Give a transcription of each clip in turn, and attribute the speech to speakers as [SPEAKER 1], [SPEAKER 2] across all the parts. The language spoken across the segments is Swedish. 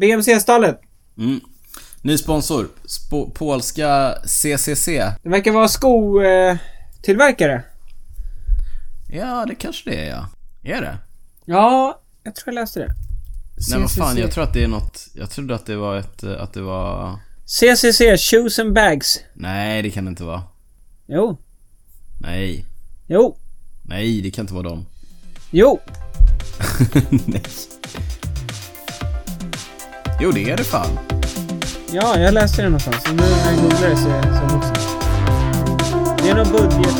[SPEAKER 1] BMC-stallet.
[SPEAKER 2] Mm. Ny sponsor. Sp polska CCC.
[SPEAKER 1] Det verkar vara skotillverkare.
[SPEAKER 2] Ja, det kanske det är ja. Är det?
[SPEAKER 1] Ja, jag tror jag läste det.
[SPEAKER 2] Nej vad fan,
[SPEAKER 1] CCC.
[SPEAKER 2] jag tror att det är något... Jag trodde att det var ett... eh, Att det var...
[SPEAKER 1] CCC, Shoes and Bags.
[SPEAKER 2] Nej, det kan det inte vara.
[SPEAKER 1] Jo.
[SPEAKER 2] Nej.
[SPEAKER 1] Jo.
[SPEAKER 2] Nej, det kan inte vara dem.
[SPEAKER 1] Jo.
[SPEAKER 2] Nej. Jo, det är det fan.
[SPEAKER 1] Ja, jag läste det någonstans. Och nu när jag googlar det så är det som också. Det är någon budget...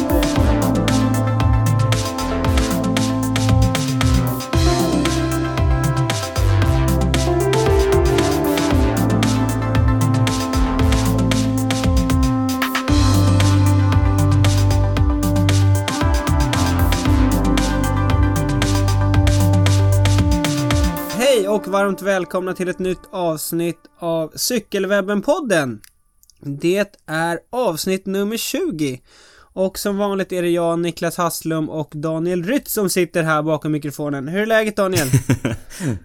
[SPEAKER 1] och varmt välkomna till ett nytt avsnitt av Cykelwebben-podden. Det är avsnitt nummer 20. Och som vanligt är det jag, Niklas Hasslum och Daniel Rytz som sitter här bakom mikrofonen. Hur är läget Daniel?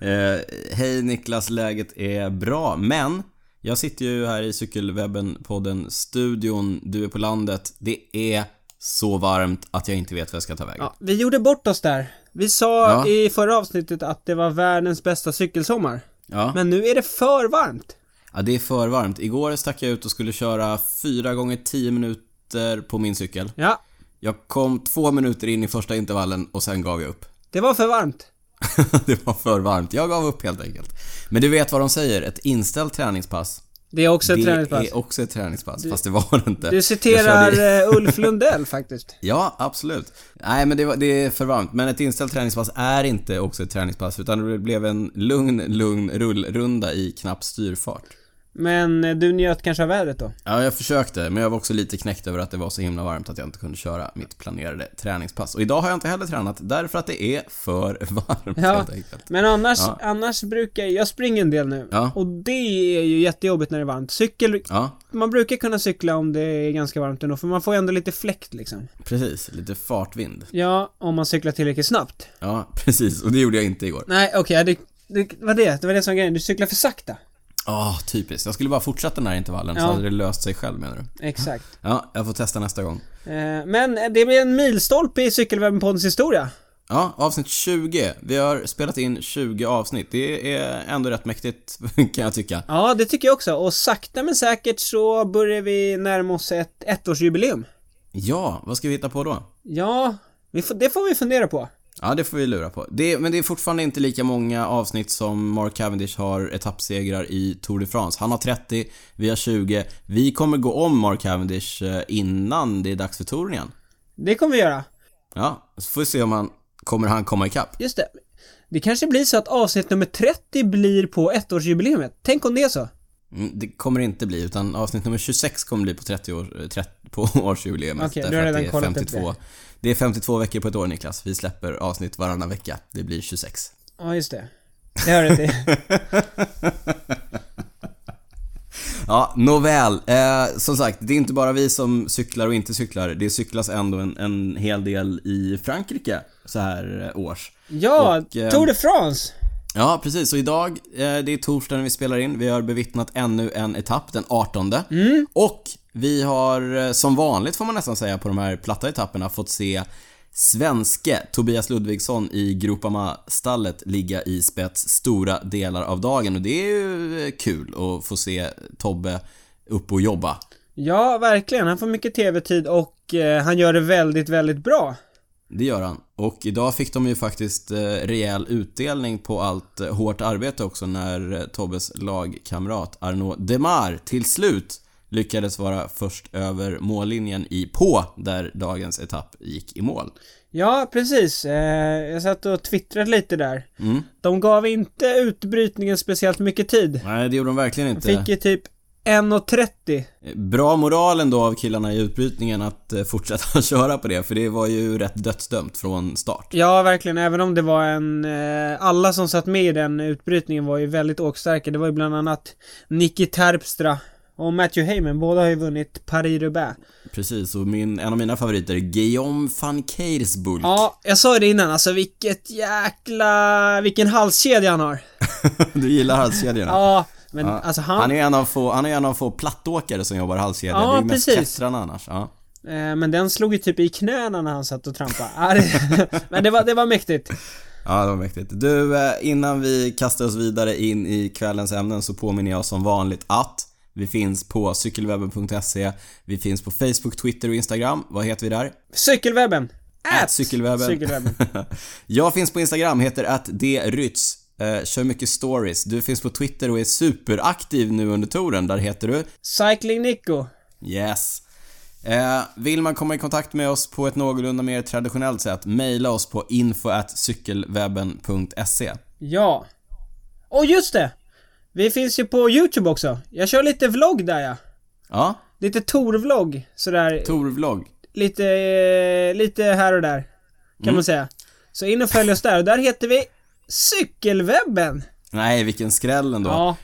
[SPEAKER 2] Eh, Hej Niklas, läget är bra, men jag sitter ju här i Cykelwebben-podden studion, du är på landet. Det är så varmt att jag inte vet vad jag ska ta vägen.
[SPEAKER 1] Ja, vi gjorde bort oss där. Vi sa
[SPEAKER 2] Ja.
[SPEAKER 1] i förra avsnittet att det var världens bästa cykelsommar.
[SPEAKER 2] Ja.
[SPEAKER 1] Men nu är det för varmt.
[SPEAKER 2] ja, det är för varmt. Igår stack jag ut och skulle köra 4 gånger 10 minuter på min cykel.
[SPEAKER 1] Ja,
[SPEAKER 2] Jag kom två minuter in i första intervallen och sen gav jag upp.
[SPEAKER 1] det var för varmt.
[SPEAKER 2] det var för varmt. Jag gav upp helt enkelt. Men du vet vad de säger? Ett inställt träningspass.
[SPEAKER 1] Det är också ett
[SPEAKER 2] det
[SPEAKER 1] träningspass.
[SPEAKER 2] är också ett träningspass, fast det var det inte.
[SPEAKER 1] Du citerar
[SPEAKER 2] körde-
[SPEAKER 1] eh, Ulf Lundell faktiskt.
[SPEAKER 2] Ja, absolut. Nej, men det, var, det är för varmt. Men ett inställt träningspass är inte också ett träningspass, utan det blev en lugn, lugn rullrunda i knapp styrfart.
[SPEAKER 1] Men eh, du njöt kanske av vädret då?
[SPEAKER 2] Ja, jag försökte, men jag var också lite knäckt över att det var så himla varmt att jag inte kunde köra mitt planerade träningspass. Och idag har jag inte heller tränat, därför att det är för varmt
[SPEAKER 1] Ja.
[SPEAKER 2] helt enkelt.
[SPEAKER 1] Men annars,
[SPEAKER 2] Ja.
[SPEAKER 1] annars brukar jag springer en del nu.
[SPEAKER 2] Ja.
[SPEAKER 1] Och det är ju jättejobbigt när det är varmt. Cykel,
[SPEAKER 2] Ja,
[SPEAKER 1] man brukar kunna cykla om det är ganska varmt ändå, för man får ju ändå lite fläkt liksom.
[SPEAKER 2] precis. Lite fartvind.
[SPEAKER 1] Ja, om man cyklar tillräckligt snabbt.
[SPEAKER 2] Ja, precis. Och det gjorde jag inte igår.
[SPEAKER 1] Nej, okej, det, det var det. Det var det som var grejen. Du cyklar för sakta.
[SPEAKER 2] Ah, typiskt. Jag skulle bara fortsätta den här intervallen så
[SPEAKER 1] Ja.
[SPEAKER 2] hade det löst sig själv menar du?
[SPEAKER 1] Exakt.
[SPEAKER 2] Ja, jag får testa nästa gång.
[SPEAKER 1] Eh, men det blir en milstolpe i Cykelwebben-poddens historia.
[SPEAKER 2] Ja, avsnitt 20. Vi har spelat in 20 avsnitt. Det är ändå rätt mäktigt, kan jag tycka.
[SPEAKER 1] Ja, det tycker jag också. Och sakta men säkert så börjar vi närma oss ett ettårsjubileum.
[SPEAKER 2] Ja, vad ska vi hitta på då?
[SPEAKER 1] Ja, det får vi fundera på.
[SPEAKER 2] Ja, det får vi lura på. Det, men det är fortfarande inte lika många avsnitt som Mark Cavendish har etappsegrar i Tour de France. Han har 30, vi har 20. Vi kommer gå om Mark Cavendish eh, innan det är dags för touren igen.
[SPEAKER 1] Det kommer vi göra.
[SPEAKER 2] Ja, så får vi se om han kommer han komma ikapp.
[SPEAKER 1] Just det. Det kanske blir så att avsnitt nummer 30 blir på ettårsjubileumet. Tänk om det är så.
[SPEAKER 2] Mm, Det kommer inte bli, utan avsnitt nummer 26 kommer bli på 30 år, eh, 30, på årsjubileumet.
[SPEAKER 1] Okej, du
[SPEAKER 2] därför
[SPEAKER 1] har redan
[SPEAKER 2] det
[SPEAKER 1] kollat upp
[SPEAKER 2] 52,
[SPEAKER 1] det.
[SPEAKER 2] Det är 52 veckor på ett år Niklas. Vi släpper avsnitt varannan vecka. Det blir 26.
[SPEAKER 1] Ja, just det. Det hör det till.
[SPEAKER 2] Ja, nåväl. Eh, som sagt, det är inte bara vi som cyklar och inte cyklar. Det cyklas ändå en, en hel del i Frankrike så här eh, års.
[SPEAKER 1] Ja,
[SPEAKER 2] Och, eh,
[SPEAKER 1] Tour de France.
[SPEAKER 2] Ja, precis. Så idag, eh, det är torsdag när vi spelar in. Vi har bevittnat ännu en etapp, den 18.
[SPEAKER 1] Mm.
[SPEAKER 2] Och vi har, eh, som vanligt får man nästan säga, på de här platta etapperna fått se svenske Tobias Ludvigsson i Groupama-stallet ligga i spets stora delar av dagen. Och det är ju eh, kul att få se Tobbe upp och jobba.
[SPEAKER 1] Ja, verkligen. Han får mycket TV-tid och han gör det väldigt, väldigt bra.
[SPEAKER 2] Det gör han. Och idag fick de ju faktiskt eh, rejäl utdelning på allt eh, hårt arbete också när eh, Tobbes lagkamrat Arnaud Demar till slut lyckades vara först över mållinjen i på där dagens etapp gick i mål.
[SPEAKER 1] Ja, precis. Jag satt och twittrade lite där.
[SPEAKER 2] Mm.
[SPEAKER 1] De gav inte utbrytningen speciellt mycket tid.
[SPEAKER 2] Nej, det gjorde de verkligen
[SPEAKER 1] De
[SPEAKER 2] inte.
[SPEAKER 1] fick ju typ 1.30.
[SPEAKER 2] Bra moral ändå av killarna i utbrytningen att eh, fortsätta köra på det, för det var ju rätt dödsdömt från start.
[SPEAKER 1] Ja, verkligen. Även om det var en... Eh, alla som satt med i den utbrytningen var ju väldigt åkstarka. Det var ju bland annat Nicky Terpstra och Matthew Heyman. Båda har ju vunnit Paris-Roubaix.
[SPEAKER 2] Precis, och min, en av mina favoriter, Guillaume van Kersbulk.
[SPEAKER 1] Ja, jag sa det innan, alltså vilket jäkla... Vilken halskedja han har.
[SPEAKER 2] du gillar halskedjorna?
[SPEAKER 1] Ja, men
[SPEAKER 2] Ja.
[SPEAKER 1] alltså han...
[SPEAKER 2] Han är en av få, han är en av få plattåkare som jobbar halskedja.
[SPEAKER 1] Ja,
[SPEAKER 2] det är mest
[SPEAKER 1] precis.
[SPEAKER 2] klättrarna annars. Ja.
[SPEAKER 1] Eh, men den slog ju typ i knäna när han satt och trampade. Men det var, det var mäktigt.
[SPEAKER 2] Ja, det var mäktigt. Du, eh, innan vi kastar oss vidare in i kvällens ämnen så påminner jag som vanligt att vi finns på cykelwebben.se, vi finns på Facebook, Twitter och Instagram. Vad heter vi där?
[SPEAKER 1] Cykelwebben.
[SPEAKER 2] Ät cykelwebben.
[SPEAKER 1] Cykelwebben.
[SPEAKER 2] jag finns på Instagram, heter att. Eh, kör mycket stories. Du finns på Twitter och är superaktiv nu under touren. Där heter du
[SPEAKER 1] Cycling Nico.
[SPEAKER 2] Yes. Eh, vill man komma i kontakt med oss på ett någorlunda mer traditionellt sätt, mejla oss på info.cykelwebben.se.
[SPEAKER 1] Ja. Och just det! Vi finns ju på YouTube också. Jag kör lite vlogg där ja.
[SPEAKER 2] Ja,
[SPEAKER 1] Lite Tor-vlogg. Sådär.
[SPEAKER 2] Tor-vlogg.
[SPEAKER 1] Lite, eh, lite här och där. Kan
[SPEAKER 2] Mm.
[SPEAKER 1] man säga. Så in och följ oss där. Och där heter vi Cykelwebben.
[SPEAKER 2] Nej, vilken skräll ändå.
[SPEAKER 1] Ja.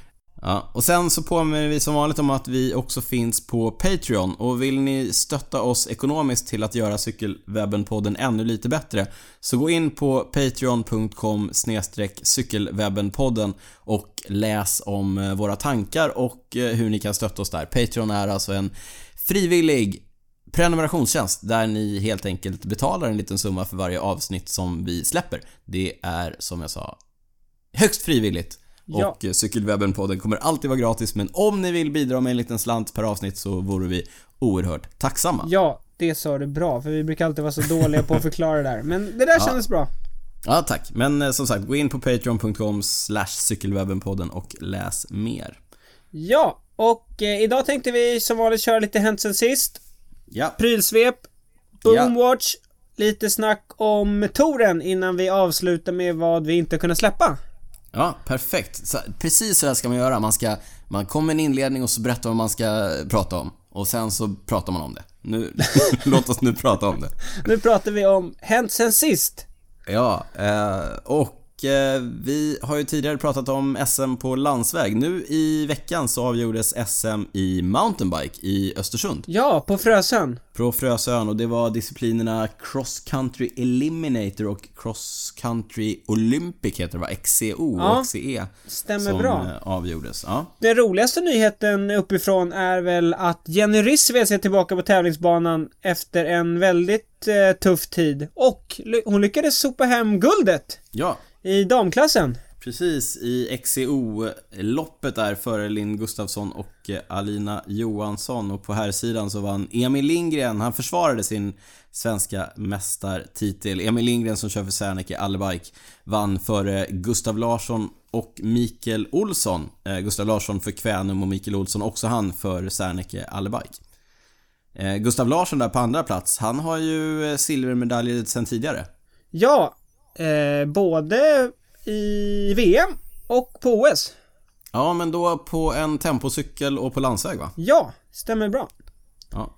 [SPEAKER 2] Ja, och sen så påminner vi som vanligt om att vi också finns på Patreon och vill ni stötta oss ekonomiskt till att göra Cykelwebben-podden ännu lite bättre så gå in på patreon.com cykelwebbenpodden och läs om eh, våra tankar och eh, hur ni kan stötta oss där. Patreon är alltså en frivillig prenumerationstjänst där ni helt enkelt betalar en liten summa för varje avsnitt som vi släpper. Det är som jag sa högst frivilligt.
[SPEAKER 1] Ja.
[SPEAKER 2] Och eh, Cykelwebben-podden kommer alltid vara gratis men om ni vill bidra med en liten slant per avsnitt så vore vi oerhört tacksamma.
[SPEAKER 1] Ja, det sa du bra. För vi brukar alltid vara så dåliga på att förklara det där. Men det där kändes bra.
[SPEAKER 2] Ja, tack. Men eh, som sagt, gå in på patreon.com cykelwebbenpodden och läs mer.
[SPEAKER 1] Ja, och eh, idag tänkte vi som vanligt köra lite hänt sen sist.
[SPEAKER 2] Ja.
[SPEAKER 1] Prylsvep, Boomwatch, lite snack om touren innan vi avslutar med vad vi inte kunnat släppa.
[SPEAKER 2] Ja, perfekt. Så, precis så här ska man göra. Man ska, man kommer med en inledning och så berättar vad man ska prata om. Och sen så pratar man om det. Nu, låt oss nu prata om det.
[SPEAKER 1] Nu pratar vi om hänt sen sist.
[SPEAKER 2] Ja, eh, och vi har ju tidigare pratat om SM på landsväg. Nu i veckan så avgjordes SM i mountainbike i Östersund.
[SPEAKER 1] Ja, på Frösön.
[SPEAKER 2] På Frösön och det var disciplinerna Cross Country Eliminator och Cross Country Olympic heter det va? XCO
[SPEAKER 1] Ja,
[SPEAKER 2] och XCE.
[SPEAKER 1] stämmer
[SPEAKER 2] som
[SPEAKER 1] bra.
[SPEAKER 2] eh, avgjordes. Ja.
[SPEAKER 1] Den roligaste nyheten uppifrån är väl att Jenny Rissveds är tillbaka på tävlingsbanan efter en väldigt eh, tuff tid. Och hon lyckades sopa hem guldet
[SPEAKER 2] ja,
[SPEAKER 1] i damklassen.
[SPEAKER 2] Precis, i XCO-loppet där före Linn Gustafsson och eh, Alina Johansson och på här sidan så vann Emil Lindgren, han försvarade sin svenska mästartitel. Emil Lindgren som kör för Serneke Allebike vann före Gustav Larsson och Mikael Olsson. Eh, Gustav Larsson för Kvänum och Mikael Olsson också han för Serneke Allebike. Eh, Gustav Larsson där på andra plats, han har ju silvermedaljer sen tidigare.
[SPEAKER 1] Ja, eh, både i VM och på OS.
[SPEAKER 2] Ja, men då på en tempocykel och på landsväg va?
[SPEAKER 1] Ja, stämmer bra.
[SPEAKER 2] Ja.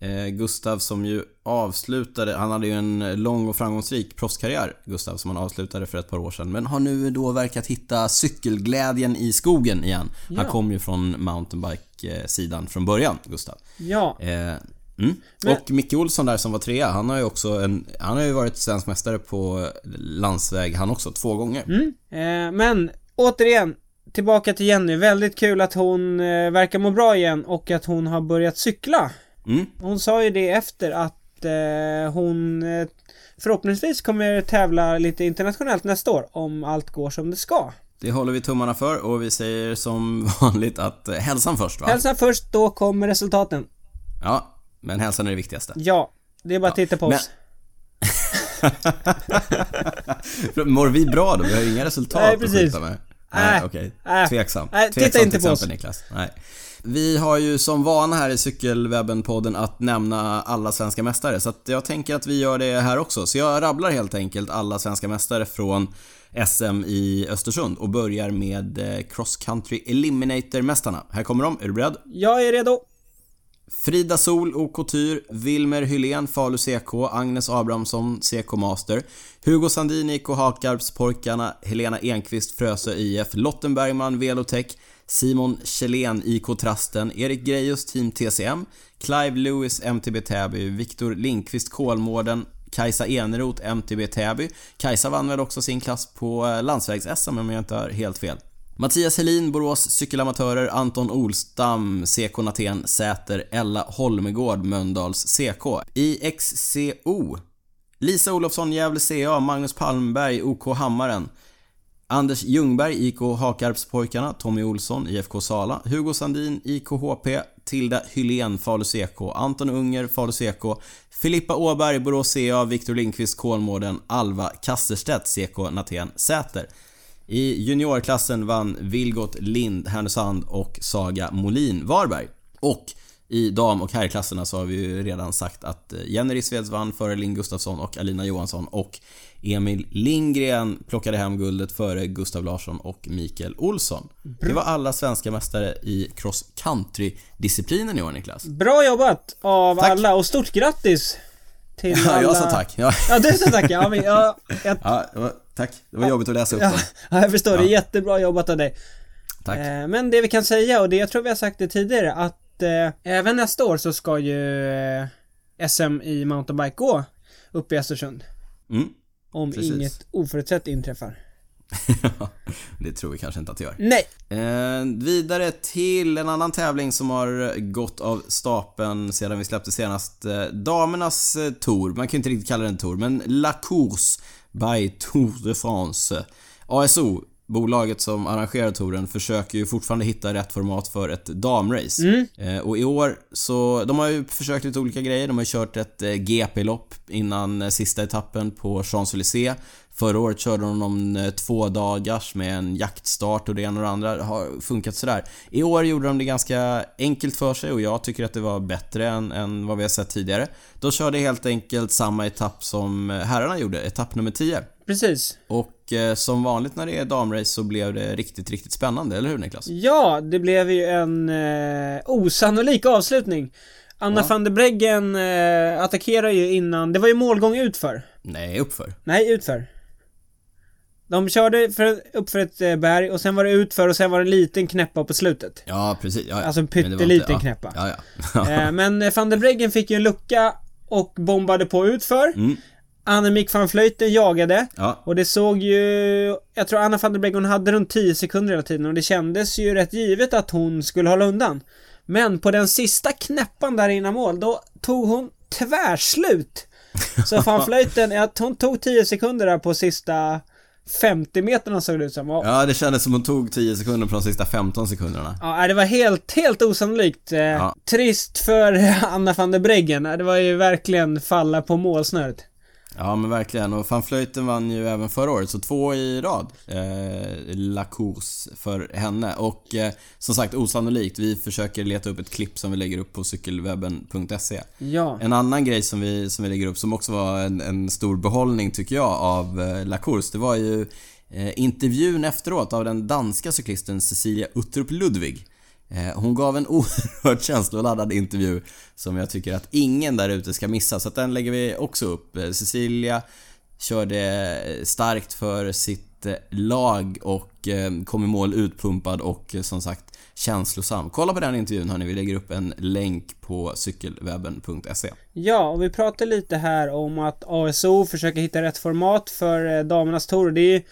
[SPEAKER 2] Eh, Gustav som ju avslutade, han hade ju en lång och framgångsrik proffskarriär, Gustav, som han avslutade för ett par år sedan. Men har nu då verkat hitta cykelglädjen i skogen igen. Han
[SPEAKER 1] Ja.
[SPEAKER 2] kom ju från mountainbike-sidan från början, Gustav.
[SPEAKER 1] Ja,
[SPEAKER 2] Eh, mm.
[SPEAKER 1] Men-
[SPEAKER 2] Och Micke Olsson där som var trea, han har ju också en, han har ju varit svensk mästare på landsväg han också, två gånger.
[SPEAKER 1] mm. eh, men återigen, tillbaka till Jenny. Väldigt kul att hon eh, verkar må bra igen och att hon har börjat cykla.
[SPEAKER 2] Mm.
[SPEAKER 1] Hon sa ju det efter att eh, hon eh, förhoppningsvis kommer tävla lite internationellt nästa år om allt går som det ska.
[SPEAKER 2] Det håller vi tummarna för och vi säger som vanligt att eh, hälsan först va?
[SPEAKER 1] Hälsa först, då kommer resultaten.
[SPEAKER 2] Ja, men hälsan är det viktigaste.
[SPEAKER 1] Ja, det är bara att titta på
[SPEAKER 2] men-
[SPEAKER 1] oss.
[SPEAKER 2] Mår vi bra då? Vi har ju inga resultat
[SPEAKER 1] Nej,
[SPEAKER 2] att
[SPEAKER 1] precis.
[SPEAKER 2] skylta med. Nej,
[SPEAKER 1] Nej.
[SPEAKER 2] okej.
[SPEAKER 1] Nej.
[SPEAKER 2] Tveksam.
[SPEAKER 1] Nej, titta
[SPEAKER 2] Tveksam
[SPEAKER 1] inte
[SPEAKER 2] till
[SPEAKER 1] på
[SPEAKER 2] exempel, Niklas. Nej. Vi har ju som vana här i Cykelwebben-podden att nämna alla svenska mästare, så att jag tänker att vi gör det här också. Så jag rabblar helt enkelt alla svenska mästare från SM i Östersund och börjar med eh, Cross Country Eliminator-mästarna. Här kommer de, är du beredd?
[SPEAKER 1] Jag är redo.
[SPEAKER 2] Frida Sol och Couture, Wilmer Hylén, Falu CK, Agnes Abrahamsson, CK Master, Hugo Sandin, IK Hakarpspojkarna, Helena Enqvist, Frösö IF, Lotten Bergman, Velotech, Simon Kjellén, IK Trasten, Erik Grejus, Team TCM, Clive Lewis, MTB Täby, Viktor Linkvist, Kolmården, Kajsa Eneroth, MTB Täby. Kajsa vann väl också sin klass på eh, landsvägs-SM om jag inte har helt fel. Mattias Helin, Borås Cykelamatörer, Anton Olstam, CK Naten Säter, Ella Holmegård, Mölndals CK. I XCO, Lisa Olofsson, Gävle CA, Magnus Palmberg, OK Hammaren. Anders Ljungberg, IK Hakarpspojkarna, Tommy Olsson, IFK Sala, Hugo Sandin, IKHP, Tilda Hylén, Falu CK, Anton Unger, Falu CK, Filippa Åberg, Borås CA, Viktor Lindqvist, Kolmården, Alva Kasterstedt, CK Naten Säter. I juniorklassen vann Vilgot Lind, Härnösand och Saga Molin, Varberg. Och i dam och herrklasserna så har vi ju redan sagt att Jenny Rissveds vann före Linn Gustafsson och Alina Johansson och Emil Lindgren plockade hem guldet före Gustav Larsson och Mikael Olsson. Det var alla svenska mästare i cross country-disciplinen i år Niklas.
[SPEAKER 1] Bra jobbat av
[SPEAKER 2] Tack.
[SPEAKER 1] alla och stort grattis till
[SPEAKER 2] Ja,
[SPEAKER 1] alla...
[SPEAKER 2] jag sa tack. Ja,
[SPEAKER 1] Ja, du sa tack. Ja, men jag, jag,
[SPEAKER 2] ja tack. Det var jobbigt att läsa upp
[SPEAKER 1] ja, ja, jag förstår. Det är jättebra jobbat av dig.
[SPEAKER 2] Tack.
[SPEAKER 1] Eh, Men det vi kan säga, och det jag tror vi har sagt det tidigare, att eh, även nästa år så ska ju eh, SM i mountainbike gå upp i Östersund.
[SPEAKER 2] Mm.
[SPEAKER 1] Om
[SPEAKER 2] Precis.
[SPEAKER 1] inget oförutsett inträffar.
[SPEAKER 2] det tror vi kanske inte att det gör.
[SPEAKER 1] Nej!
[SPEAKER 2] Eh, vidare till en annan tävling som har gått av stapeln sedan vi släppte senast. Eh, damernas eh, Tour, man kan ju inte riktigt kalla den Tour, men La Course by Tour de France. ASO, bolaget som arrangerar touren, försöker ju fortfarande hitta rätt format för ett damrace.
[SPEAKER 1] Mm.
[SPEAKER 2] Eh, och i år så, de har ju försökt lite olika grejer. De har ju kört ett eh, GP-lopp innan eh, sista etappen på Champs-Élysées. Förra året körde de någon eh, två dagars med en jaktstart och det ena och det andra. Det har funkat sådär. I år gjorde de det ganska enkelt för sig och jag tycker att det var bättre än, än vad vi har sett tidigare. De körde helt enkelt samma etapp som eh, herrarna gjorde, etapp nummer 10.
[SPEAKER 1] Precis.
[SPEAKER 2] Och eh, som vanligt när det är damrace så blev det riktigt, riktigt spännande, eller hur Niklas?
[SPEAKER 1] Ja, det blev ju en eh, osannolik avslutning. Anna
[SPEAKER 2] Ja.
[SPEAKER 1] van der Breggen eh, attackerar ju innan, det var ju målgång utför.
[SPEAKER 2] Nej, uppför.
[SPEAKER 1] Nej, utför. De körde för, upp för ett eh, berg och sen var det utför och sen var det en liten knäppa på slutet.
[SPEAKER 2] Ja, precis. Ja, ja.
[SPEAKER 1] Alltså en pytteliten knäppa.
[SPEAKER 2] Ja, ja.
[SPEAKER 1] Eh, men eh, van der Breggen fick ju en lucka och bombade på utför.
[SPEAKER 2] Mm.
[SPEAKER 1] Annemiek van Vleuten jagade.
[SPEAKER 2] Ja,
[SPEAKER 1] Och det såg ju... Jag tror Anna van der Breggen hade runt 10 sekunder hela tiden och det kändes ju rätt givet att hon skulle hålla undan. Men på den sista knäppan där innan mål, då tog hon tvärslut. Så van Vleuten, hon tog 10 sekunder där på sista 50 meterna såg det ut som. Och,
[SPEAKER 2] ja, det kändes som hon tog 10 sekunder på de sista 15 sekunderna.
[SPEAKER 1] Ja, det var helt, helt osannolikt. Eh,
[SPEAKER 2] Ja.
[SPEAKER 1] Trist för Anna van der Breggen. Det var ju verkligen falla på målsnöret.
[SPEAKER 2] Ja, men verkligen. Och van Vleuten vann ju även förra året, så två i rad. Eh, La Course för henne. Och eh, som sagt, osannolikt. Vi försöker leta upp ett klipp som vi lägger upp på cykelwebben.se.
[SPEAKER 1] Ja.
[SPEAKER 2] En annan grej som vi, som vi lägger upp som också var en, en stor behållning tycker jag av eh, La Course, det var ju eh, intervjun efteråt av den danska cyklisten Cecilia Uttrup Ludvig. Eh, hon gav en oerhört känsloladdad intervju som jag tycker att ingen där ute ska missa, så att den lägger vi också upp. Eh, Cecilia körde eh, starkt för sitt lag och kom i mål utpumpad och som sagt känslosam. Kolla på den intervjun hörni, vi lägger upp en länk på cykelwebben.se.
[SPEAKER 1] Ja, och vi pratar lite här om att ASO försöker hitta rätt format för damernas tour. Det är ju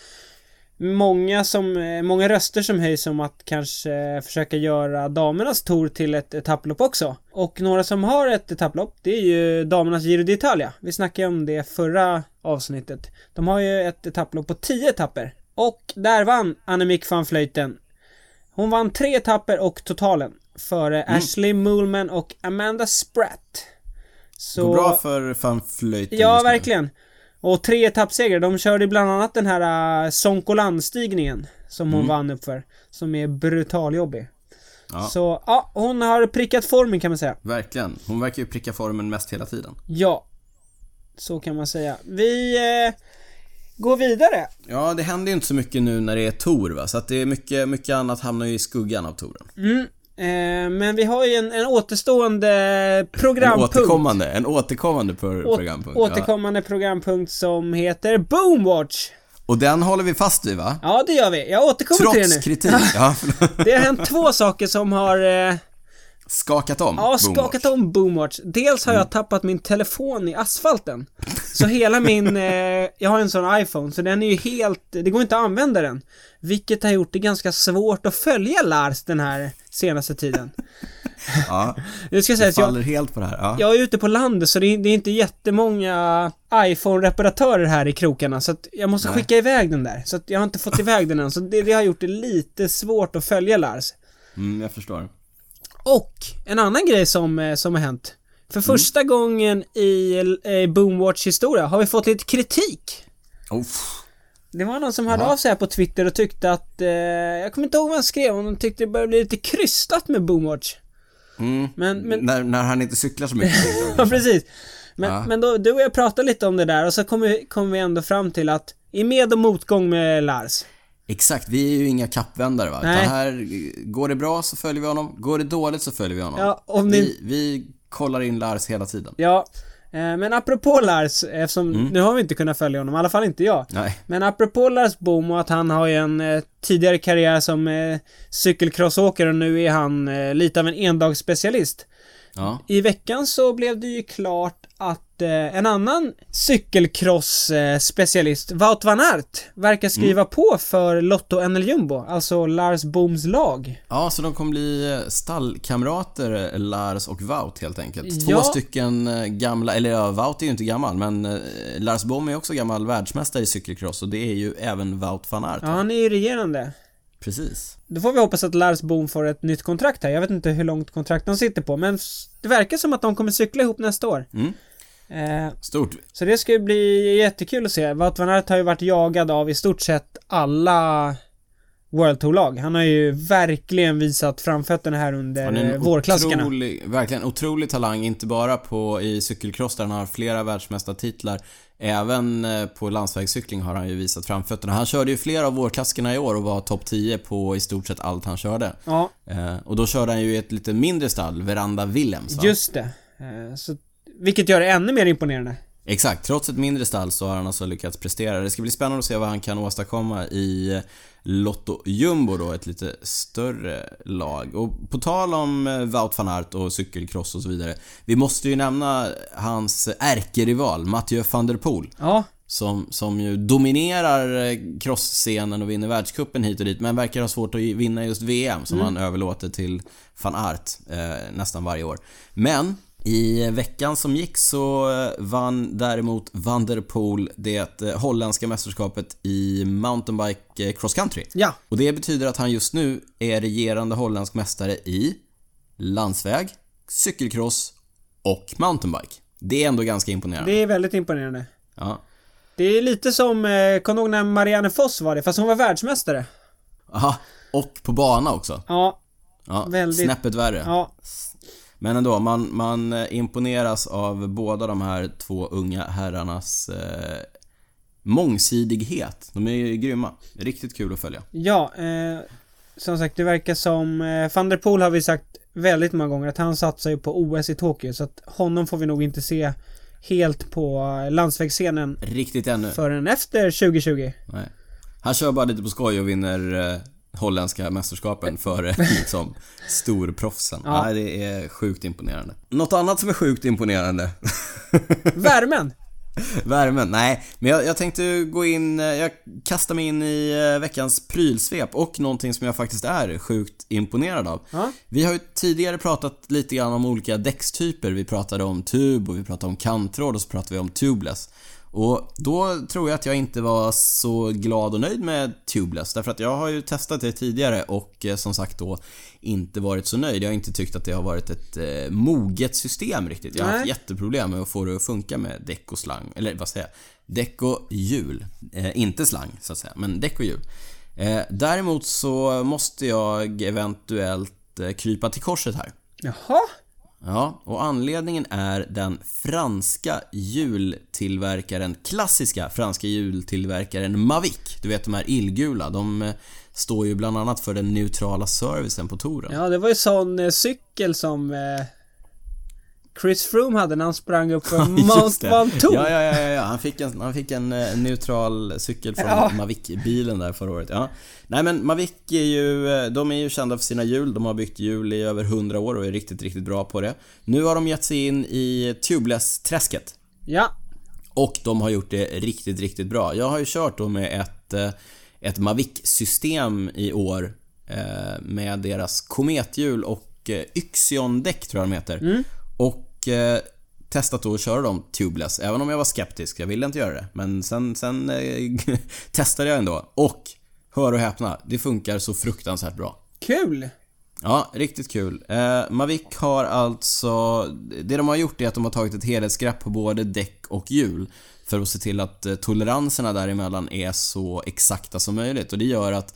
[SPEAKER 1] många som, eh, många röster som höjs om att kanske försöka göra damernas tour till ett etapplopp också. Och några som har ett etapplopp, det är ju damernas Giro d'Italia. Vi snackade om det förra avsnittet. De har ju ett etapplopp på 10 etapper. Och där vann Annemiek van Vleuten. Hon vann tre etapper och totalen. Före Ashley Moolman och Amanda Spratt. Så...
[SPEAKER 2] Går bra för van Vleuten
[SPEAKER 1] Ja, verkligen. Och tre etappsegrar. De körde bland annat den här uh, Sonkolan-stigningen. Som hon
[SPEAKER 2] Mm.
[SPEAKER 1] vann upp för. Som är brutaljobbig.
[SPEAKER 2] Ja,
[SPEAKER 1] Så, ja, hon har prickat formen kan man säga.
[SPEAKER 2] verkligen. Hon verkar ju pricka formen mest hela tiden.
[SPEAKER 1] Ja. Så kan man säga. Vi eh, går vidare.
[SPEAKER 2] Ja, det händer ju inte så mycket nu när det är Tor va, så att det är mycket, mycket annat hamnar ju i skuggan av Toren.
[SPEAKER 1] Mm. Eh, men vi har ju en, en återstående
[SPEAKER 2] En
[SPEAKER 1] programpunkt.
[SPEAKER 2] återkommande, en återkommande pro-
[SPEAKER 1] Å-
[SPEAKER 2] programpunkt.
[SPEAKER 1] Återkommande programpunkt som heter Boomwatch.
[SPEAKER 2] Ja. Och den håller vi fast vid va?
[SPEAKER 1] Ja, det gör vi. Jag återkommer till det
[SPEAKER 2] Trots
[SPEAKER 1] nu.
[SPEAKER 2] kritik. Ja.
[SPEAKER 1] Det har hänt två saker som har eh,
[SPEAKER 2] Skakat om.
[SPEAKER 1] Ja, skakat om Boomwatch. Dels har jag tappat min telefon i asfalten. Så hela min, eh, jag har en sån iPhone, så den är ju helt, det går inte att använda den. Vilket har gjort det ganska svårt att följa Lars den här senaste tiden.
[SPEAKER 2] Ja,
[SPEAKER 1] Nu ska jag säga att jag,
[SPEAKER 2] faller helt på det här. Ja.
[SPEAKER 1] jag är ute på landet så det är, det är inte jättemånga iPhone-reparatörer här i krokarna så att jag måste
[SPEAKER 2] Nej.
[SPEAKER 1] skicka iväg den där. Så att jag har inte fått iväg den än, så det, det har gjort det lite svårt att följa Lars.
[SPEAKER 2] Mm, jag förstår.
[SPEAKER 1] Och en annan grej som, eh, som har hänt. För första gången i eh, Boomwatch historia har vi fått lite kritik.
[SPEAKER 2] Uff.
[SPEAKER 1] Det var någon som hörde
[SPEAKER 2] Jaha.
[SPEAKER 1] av sig här på Twitter och tyckte att, eh, jag kommer inte ihåg vad han skrev, om de tyckte det började bli lite krystat med Boomwatch.
[SPEAKER 2] Mm.
[SPEAKER 1] Men, men,
[SPEAKER 2] När, när han inte cyklar så mycket.
[SPEAKER 1] ja precis. Men,
[SPEAKER 2] Ja.
[SPEAKER 1] men då, du och jag pratade lite om det där och så kom vi, kom vi ändå fram till att i med och motgång med Lars.
[SPEAKER 2] Exakt, vi är ju inga kappvändare va?
[SPEAKER 1] Nej.
[SPEAKER 2] Utan här, går det bra så följer vi honom, går det dåligt så följer vi honom.
[SPEAKER 1] Ja, om ni,
[SPEAKER 2] vi, vi kollar in Lars hela tiden.
[SPEAKER 1] ja. Eh, men apropå Lars, eftersom
[SPEAKER 2] Mm.
[SPEAKER 1] nu har vi inte kunnat följa honom, i alla fall inte jag.
[SPEAKER 2] Nej.
[SPEAKER 1] Men apropå Lars Boom och att han har ju en eh, tidigare karriär som eh, cykelcrossåkare och nu är han eh, lite av en endagsspecialist.
[SPEAKER 2] Ja.
[SPEAKER 1] I veckan så blev det ju klart att eh, en annan cykelcross-specialist, Wout van Aert, verkar skriva
[SPEAKER 2] Mm.
[SPEAKER 1] på för Lotto NL Jumbo, alltså Lars Booms lag.
[SPEAKER 2] ja, så de kommer bli eh, stallkamrater, Lars och Wout helt enkelt. Två
[SPEAKER 1] Ja.
[SPEAKER 2] stycken eh, gamla, eller ja, Wout är ju inte gammal, men eh, Lars Bohm är också gammal världsmästare i cykelcross och det är ju även Wout van Aert.
[SPEAKER 1] Ja, han är ju regerande.
[SPEAKER 2] Precis.
[SPEAKER 1] Då får vi hoppas att Lars Boom får ett nytt kontrakt här. Jag vet inte hur långt kontrakt de sitter på, men det verkar som att de kommer cykla ihop nästa år.
[SPEAKER 2] Mm.
[SPEAKER 1] Eh,
[SPEAKER 2] Stort.
[SPEAKER 1] Så det ska ju bli jättekul att se. Wout van Aert har ju varit jagad av i stort sett alla World Tour-lag. Han har ju verkligen visat framfötterna här under vårklassikerna.
[SPEAKER 2] otrolig, verkligen otrolig talang, inte bara på i cykelcross där han har flera världsmästartitlar. Även eh, på landsvägscykling har han ju visat framfötterna. Han körde ju flera av vårklassikerna i år och var topp 10 på i stort sett allt han körde.
[SPEAKER 1] Ja,
[SPEAKER 2] Eh, och då körde han ju i ett lite mindre stall, Veranda Willems va?
[SPEAKER 1] just det. Eh, Så, vilket gör det ännu mer imponerande.
[SPEAKER 2] Exakt, trots ett mindre stall så har han alltså lyckats prestera. Det ska bli spännande att se vad han kan åstadkomma i Lotto Jumbo då, ett lite större lag. Och på tal om eh, Wout van Aert och cykelcross och så vidare. Vi måste ju nämna hans ärkerival, Mathieu van der Poel.
[SPEAKER 1] Ja,
[SPEAKER 2] Som, som ju dominerar eh, crossscenen och vinner världscupen hit och dit, men verkar ha svårt att vinna just VM som han överlåter till van Aert eh, nästan varje år. Men i veckan som gick så eh, vann däremot Van der Poel det eh, holländska mästerskapet i mountainbike eh, cross country.
[SPEAKER 1] ja.
[SPEAKER 2] Och det betyder att han just nu är regerande holländsk mästare i landsväg, cykelcross och mountainbike. Det är ändå ganska imponerande.
[SPEAKER 1] Det är väldigt imponerande.
[SPEAKER 2] Ja.
[SPEAKER 1] Det är lite som, kommer du ihåg när Marianne Foss var det? Fast hon var världsmästare.
[SPEAKER 2] Aha, och på bana också.
[SPEAKER 1] Ja,
[SPEAKER 2] Ja,
[SPEAKER 1] Väldigt-
[SPEAKER 2] snäppet värre.
[SPEAKER 1] ja.
[SPEAKER 2] Men ändå, man, man eh, imponeras av båda de här två unga herrarnas eh, mångsidighet. De är ju grymma. Riktigt kul att följa.
[SPEAKER 1] Ja, eh, som sagt det verkar som, eh, van der Poel har vi sagt väldigt många gånger att han satsar ju på OS i Tokyo så att honom får vi nog inte se helt på eh, landsvägsscenen
[SPEAKER 2] Riktigt ännu.
[SPEAKER 1] förrän efter 2020.
[SPEAKER 2] Nej. Han kör bara lite på skoj och vinner eh, holländska mästerskapen före liksom storproffsen.
[SPEAKER 1] Ja.
[SPEAKER 2] Nej, det är sjukt imponerande. Något annat som är sjukt imponerande
[SPEAKER 1] Värmen!
[SPEAKER 2] Värmen? Nej, men jag, jag tänkte gå in, jag kastar mig in i eh, veckans prylsvep och någonting som jag faktiskt är sjukt imponerad av.
[SPEAKER 1] Ja.
[SPEAKER 2] Vi har ju tidigare pratat lite grann om olika däckstyper. Vi pratade om tub och vi pratade om kanttråd och så pratade vi om tubeless. Och då tror jag att jag inte var så glad och nöjd med tubeless därför att jag har ju testat det tidigare och eh, som sagt då inte varit så nöjd. Jag har inte tyckt att det har varit ett eh, moget system riktigt. Jag har haft jätteproblem med att få det att funka med däck och slang, eller vad säger jag? Däck och hjul. Eh, inte slang så att säga, men däck och hjul. Eh, däremot så måste jag eventuellt eh, krypa till korset här.
[SPEAKER 1] Jaha?
[SPEAKER 2] Ja, och anledningen är den franska hjultillverkaren, klassiska franska hjultillverkaren Mavic. Du vet de här illgula, de eh, står ju bland annat för den neutrala servicen på touren.
[SPEAKER 1] Ja, det var ju sån eh, cykel som... Eh, Chris Froome hade när han sprang upp för Mount. Ventoux.
[SPEAKER 2] Ja, ja, ja, ja. Han fick en, han fick en eh, neutral cykel från
[SPEAKER 1] Ja.
[SPEAKER 2] Mavic-bilen där förra året. Ja. Nej men Mavic är ju, eh, de är ju kända för sina hjul. De har byggt hjul i över 100 år och är riktigt, riktigt bra på det. Nu har de gett sig in i tubeless-träsket.
[SPEAKER 1] Ja,
[SPEAKER 2] Och de har gjort det riktigt, riktigt bra. Jag har ju kört då med ett, eh, ett Mavic-system i år med deras komethjul och Yxion-däck tror jag de heter. Och eh, testat att köra dem tubeless, även om jag var skeptisk. Jag ville inte göra det. Men sen, sen eh, testade jag ändå. Och, hör och häpna, det funkar så fruktansvärt bra.
[SPEAKER 1] kul!
[SPEAKER 2] Ja, riktigt kul. Eh, Mavic har alltså... Det de har gjort är att de har tagit ett helhetsgrepp på både däck och hjul för att se till att eh, toleranserna däremellan är så exakta som möjligt och det gör att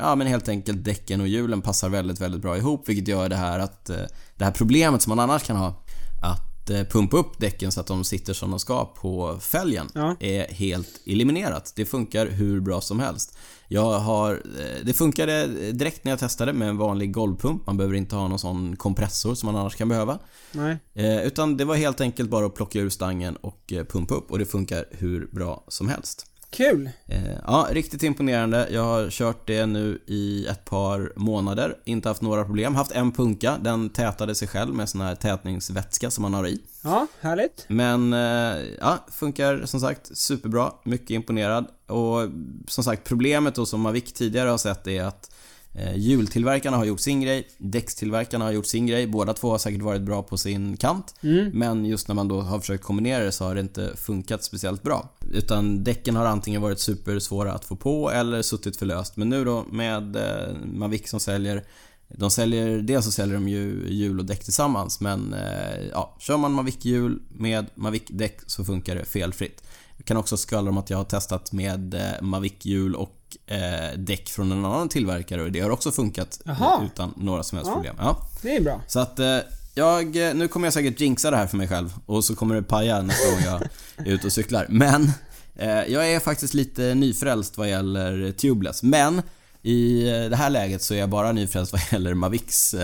[SPEAKER 2] Ja men helt enkelt däcken och hjulen passar väldigt, väldigt bra ihop vilket gör det här att eh, Det här problemet som man annars kan ha Att eh, pumpa upp däcken så att de sitter som de ska på fälgen
[SPEAKER 1] Ja.
[SPEAKER 2] är helt eliminerat. Det funkar hur bra som helst. Jag har, eh, det funkade direkt när jag testade med en vanlig golvpump. Man behöver inte ha någon sån kompressor som man annars kan behöva.
[SPEAKER 1] Nej.
[SPEAKER 2] Eh, Utan det var helt enkelt bara att plocka ur stangen och eh, pumpa upp och det funkar hur bra som helst.
[SPEAKER 1] Kul!
[SPEAKER 2] Eh, Ja, riktigt imponerande. Jag har kört det nu i ett par månader. Inte haft några problem. Haft en punka. Den tätade sig själv med sån här tätningsvätska som man har i.
[SPEAKER 1] Ja, härligt.
[SPEAKER 2] Men eh, ja, funkar som sagt superbra. Mycket imponerad. Och som sagt, problemet då som Mavic tidigare har sett är att eh, hjultillverkarna har gjort sin grej, däckstillverkarna har gjort sin grej. Båda två har säkert varit bra på sin kant. Men just när man då har försökt kombinera det så har det inte funkat speciellt bra. Utan däcken har antingen varit supersvåra att få på eller suttit för löst. Men nu då med eh, Mavic som säljer de säljer, dels så säljer de ju hjul och däck tillsammans men eh, ja, kör man Mavic-hjul med Mavic-däck så funkar det felfritt. Jag kan också skvallra om att jag har testat med eh, Mavic-hjul och eh, däck från en annan tillverkare och det har också funkat eh,
[SPEAKER 1] Jaha.
[SPEAKER 2] utan några som helst
[SPEAKER 1] Ja.
[SPEAKER 2] problem. Ja.
[SPEAKER 1] Det är bra.
[SPEAKER 2] Så att eh, jag, eh, nu kommer jag säkert jinxa det här för mig själv och så kommer det paja nästa gång jag är ute och cyklar. Men eh, jag är faktiskt lite nyfrälst vad gäller tubeless. Men i eh, det här läget så är jag bara nyfrälst vad gäller Mavics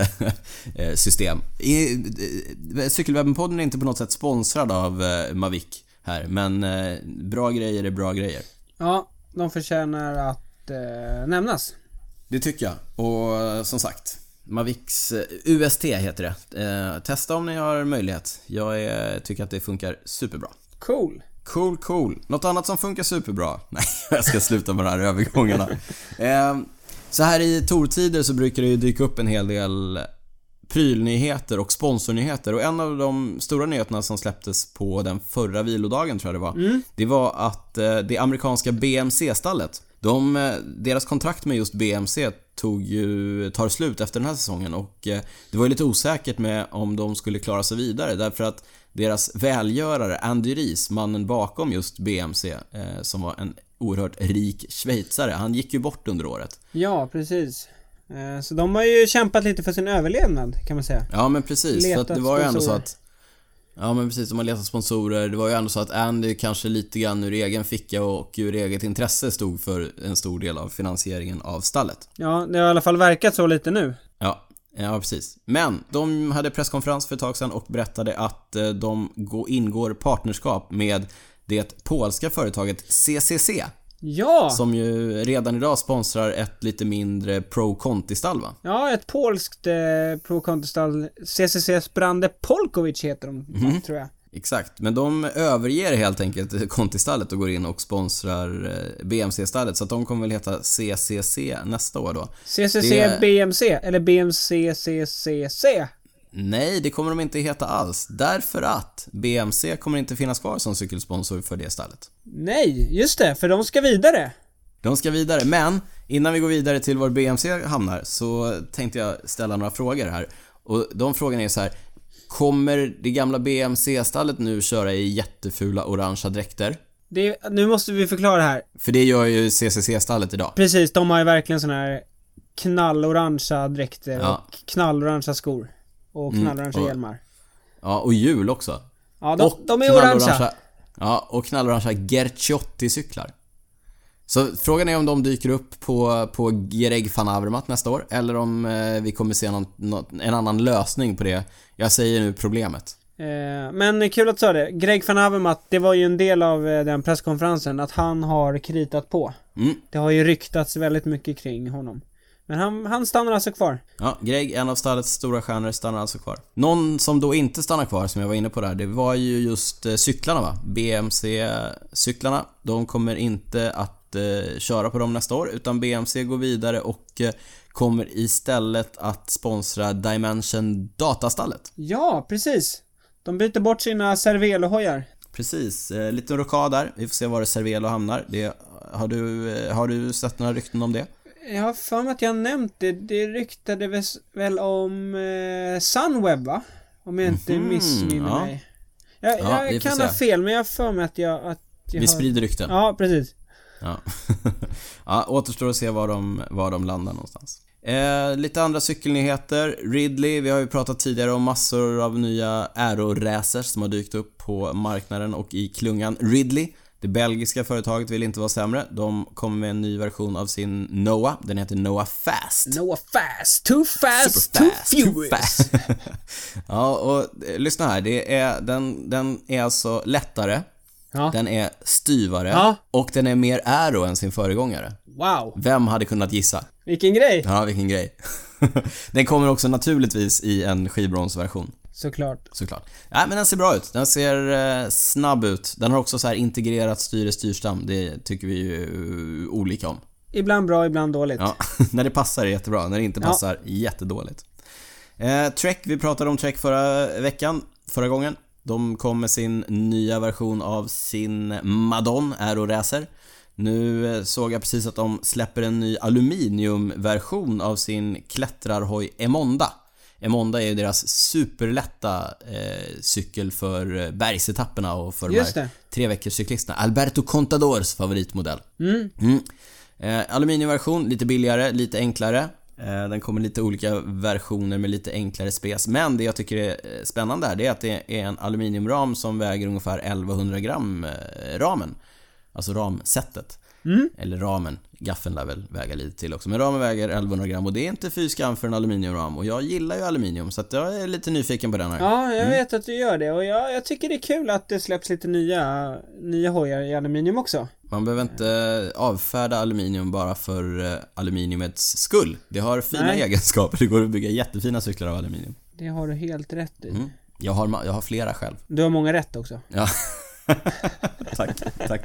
[SPEAKER 2] system. Cykelwebben-podden är inte på något sätt sponsrad av Mavic här, men bra grejer är bra grejer.
[SPEAKER 1] Ja, de förtjänar att eh, nämnas.
[SPEAKER 2] Det tycker jag. Och eh, som sagt, Mavics eh, UST heter det. Eh, testa om ni har möjlighet. Jag är, tycker att det funkar superbra.
[SPEAKER 1] Cool.
[SPEAKER 2] Cool, cool. Något annat som funkar superbra? Nej, jag ska sluta med de här övergångarna. Eh, så här i tortider så brukar det ju dyka upp en hel del prylnyheter och sponsornyheter och en av de stora nyheterna som släpptes på den förra vilodagen tror jag det var. Det var att eh, det amerikanska BMC-stallet, de, eh, deras kontrakt med just BMC tog ju, tar slut efter den här säsongen och eh, det var ju lite osäkert med om de skulle klara sig vidare därför att deras välgörare Andy Ries, mannen bakom just BMC, som var en oerhört rik schweizare, han gick ju bort under året.
[SPEAKER 1] Ja, precis. Eh, så de har ju kämpat lite för sin överlevnad, kan man säga.
[SPEAKER 2] Ja men precis, för att
[SPEAKER 1] Letat
[SPEAKER 2] det var ju ändå så att Ja men precis, de har letat sponsorer. Det var ju ändå så att Andy kanske lite grann ur egen ficka och ur eget intresse stod för en stor del av finansieringen av stallet.
[SPEAKER 1] Ja, det har i alla fall verkat så lite nu.
[SPEAKER 2] Ja, ja precis. Men de hade presskonferens för ett tag sedan och berättade att eh, de gå- ingår partnerskap med det polska företaget CCC.
[SPEAKER 1] Ja!
[SPEAKER 2] Som ju redan idag sponsrar ett lite mindre Pro Conti-stall va?
[SPEAKER 1] Ja, ett polskt eh, pro contestall CCC's Brande Polkovic heter de,
[SPEAKER 2] Mhm.
[SPEAKER 1] tror jag.
[SPEAKER 2] Exakt, men de överger helt enkelt Conti-stallet och går in och sponsrar eh, BMC-stallet så att de kommer väl heta CCC nästa år då.
[SPEAKER 1] CCC
[SPEAKER 2] Det-
[SPEAKER 1] BMC, eller BMC CCC.
[SPEAKER 2] Nej, det kommer de inte heta alls. Därför att BMC kommer inte finnas kvar som cykelsponsor för det stallet.
[SPEAKER 1] Nej, just det, för de ska vidare.
[SPEAKER 2] De ska vidare, men innan vi går vidare till var BMC hamnar så tänkte jag ställa några frågor här. Och de frågorna är så här. Kommer det gamla BMC-stallet nu köra i jättefula orangea dräkter?
[SPEAKER 1] Det, nu måste vi förklara här.
[SPEAKER 2] För det gör ju CCC-stallet idag.
[SPEAKER 1] Precis, de har ju verkligen såna här knallorangea dräkter
[SPEAKER 2] Ja.
[SPEAKER 1] och knallorangea skor. Och
[SPEAKER 2] Mm,
[SPEAKER 1] knallorangea
[SPEAKER 2] och-
[SPEAKER 1] hjälmar.
[SPEAKER 2] Ja, och hjul också.
[SPEAKER 1] Ja, de,
[SPEAKER 2] och
[SPEAKER 1] de är orangea.
[SPEAKER 2] Ja, och knallorangea Gerciotti-cyklar. Så frågan är om de dyker upp på, på Greg van Avermaet nästa år eller om eh, vi kommer se någon, någon, en annan lösning på det. Jag säger nu problemet.
[SPEAKER 1] Eh, men kul att du sa det. Greg van Avermaet, det var ju en del av eh, den presskonferensen, att han har kritat på.
[SPEAKER 2] Mm.
[SPEAKER 1] Det har ju ryktats väldigt mycket kring honom. Men han, han stannar alltså kvar.
[SPEAKER 2] Ja, Greg, en av stallets stora stjärnor, stannar alltså kvar. Någon som då inte stannar kvar, som jag var inne på där, det var ju just eh, cyklarna va? BMC-cyklarna. De kommer inte att eh, köra på dem nästa år, utan BMC går vidare och eh, kommer istället att sponsra Dimension Datastallet.
[SPEAKER 1] Ja, precis. De byter bort sina Cervelo-hojar.
[SPEAKER 2] Precis, eh, lite rockad där. Vi får se var Cervelo hamnar. Det, har, du, eh, har du sett några rykten om det?
[SPEAKER 1] Jag har för mig att jag nämnt det. Det ryktades väl om eh, Sunweb va? Om jag inte
[SPEAKER 2] Mhm,
[SPEAKER 1] missminner
[SPEAKER 2] ja.
[SPEAKER 1] mig. Jag,
[SPEAKER 2] Ja,
[SPEAKER 1] jag kan ha fel, men jag har för mig att jag... Att jag
[SPEAKER 2] Vi
[SPEAKER 1] har...
[SPEAKER 2] sprider rykten.
[SPEAKER 1] Ja, precis.
[SPEAKER 2] Ja. ja, återstår att se var de, var de landar någonstans. Eh, lite andra cykelnyheter. Ridley, vi har ju pratat tidigare om massor av nya aero-racers som har dykt upp på marknaden och i klungan. Ridley, det belgiska företaget, vill inte vara sämre. De kommer med en ny version av sin Noah. Den heter Noah Fast.
[SPEAKER 1] Noah fast, too fast, too
[SPEAKER 2] too
[SPEAKER 1] furious.
[SPEAKER 2] fast. ja, och eh, lyssna här. Det är, den, den är alltså lättare,
[SPEAKER 1] Ja.
[SPEAKER 2] den är styvare
[SPEAKER 1] Ja.
[SPEAKER 2] och den är mer aero än sin föregångare.
[SPEAKER 1] Wow,
[SPEAKER 2] Vem hade kunnat gissa?
[SPEAKER 1] vilken grej.
[SPEAKER 2] Ja, vilken grej. den kommer också naturligtvis i en skivbromsversion,
[SPEAKER 1] Såklart.
[SPEAKER 2] såklart. Nej, men den ser bra ut. Den ser eh, snabb ut. Den har också så här integrerat styre styrstam. Det tycker vi ju eh, olika om.
[SPEAKER 1] Ibland bra, ibland dåligt.
[SPEAKER 2] Ja, när det passar är jättebra. När det inte
[SPEAKER 1] Ja.
[SPEAKER 2] passar, jättedåligt. Eh, Trek, vi pratade om Trek förra veckan, förra gången. De kom med sin nya version av sin Madon Aero Racer. Nu eh, såg jag precis att de släpper en ny aluminiumversion av sin klättrarhoj Emonda. Emonda är ju deras superlätta eh, cykel för eh, bergsetapperna och för
[SPEAKER 1] Just
[SPEAKER 2] de här tre veckors cyklisterna. Alberto Contadors favoritmodell.
[SPEAKER 1] Mm.
[SPEAKER 2] Mm. Eh, aluminiumversion, lite billigare, lite enklare. Eh, den kommer lite olika versioner med lite enklare spes. Men det jag tycker är eh, spännande här, det är att det är en aluminiumram som väger ungefär 1100 gram, eh, ramen. Alltså ramsättet.
[SPEAKER 1] Mm.
[SPEAKER 2] Eller ramen. Gaffeln lär väl väga lite till också. Men ramen väger 1100 gram och det är inte fy skam för en aluminiumram. Och jag gillar ju aluminium så att jag är lite nyfiken på den här.
[SPEAKER 1] Ja, jag vet att du gör det och jag, jag tycker det är kul att det släpps lite nya, nya hojar i aluminium också.
[SPEAKER 2] Man behöver inte avfärda aluminium bara för eh, aluminiumets skull. Det har fina
[SPEAKER 1] Nej.
[SPEAKER 2] egenskaper. Det går att bygga jättefina cyklar av aluminium.
[SPEAKER 1] Det har du helt rätt i.
[SPEAKER 2] Mm. Jag, har, jag har flera själv.
[SPEAKER 1] Du har många rätt också.
[SPEAKER 2] Ja. tack, tack, tack.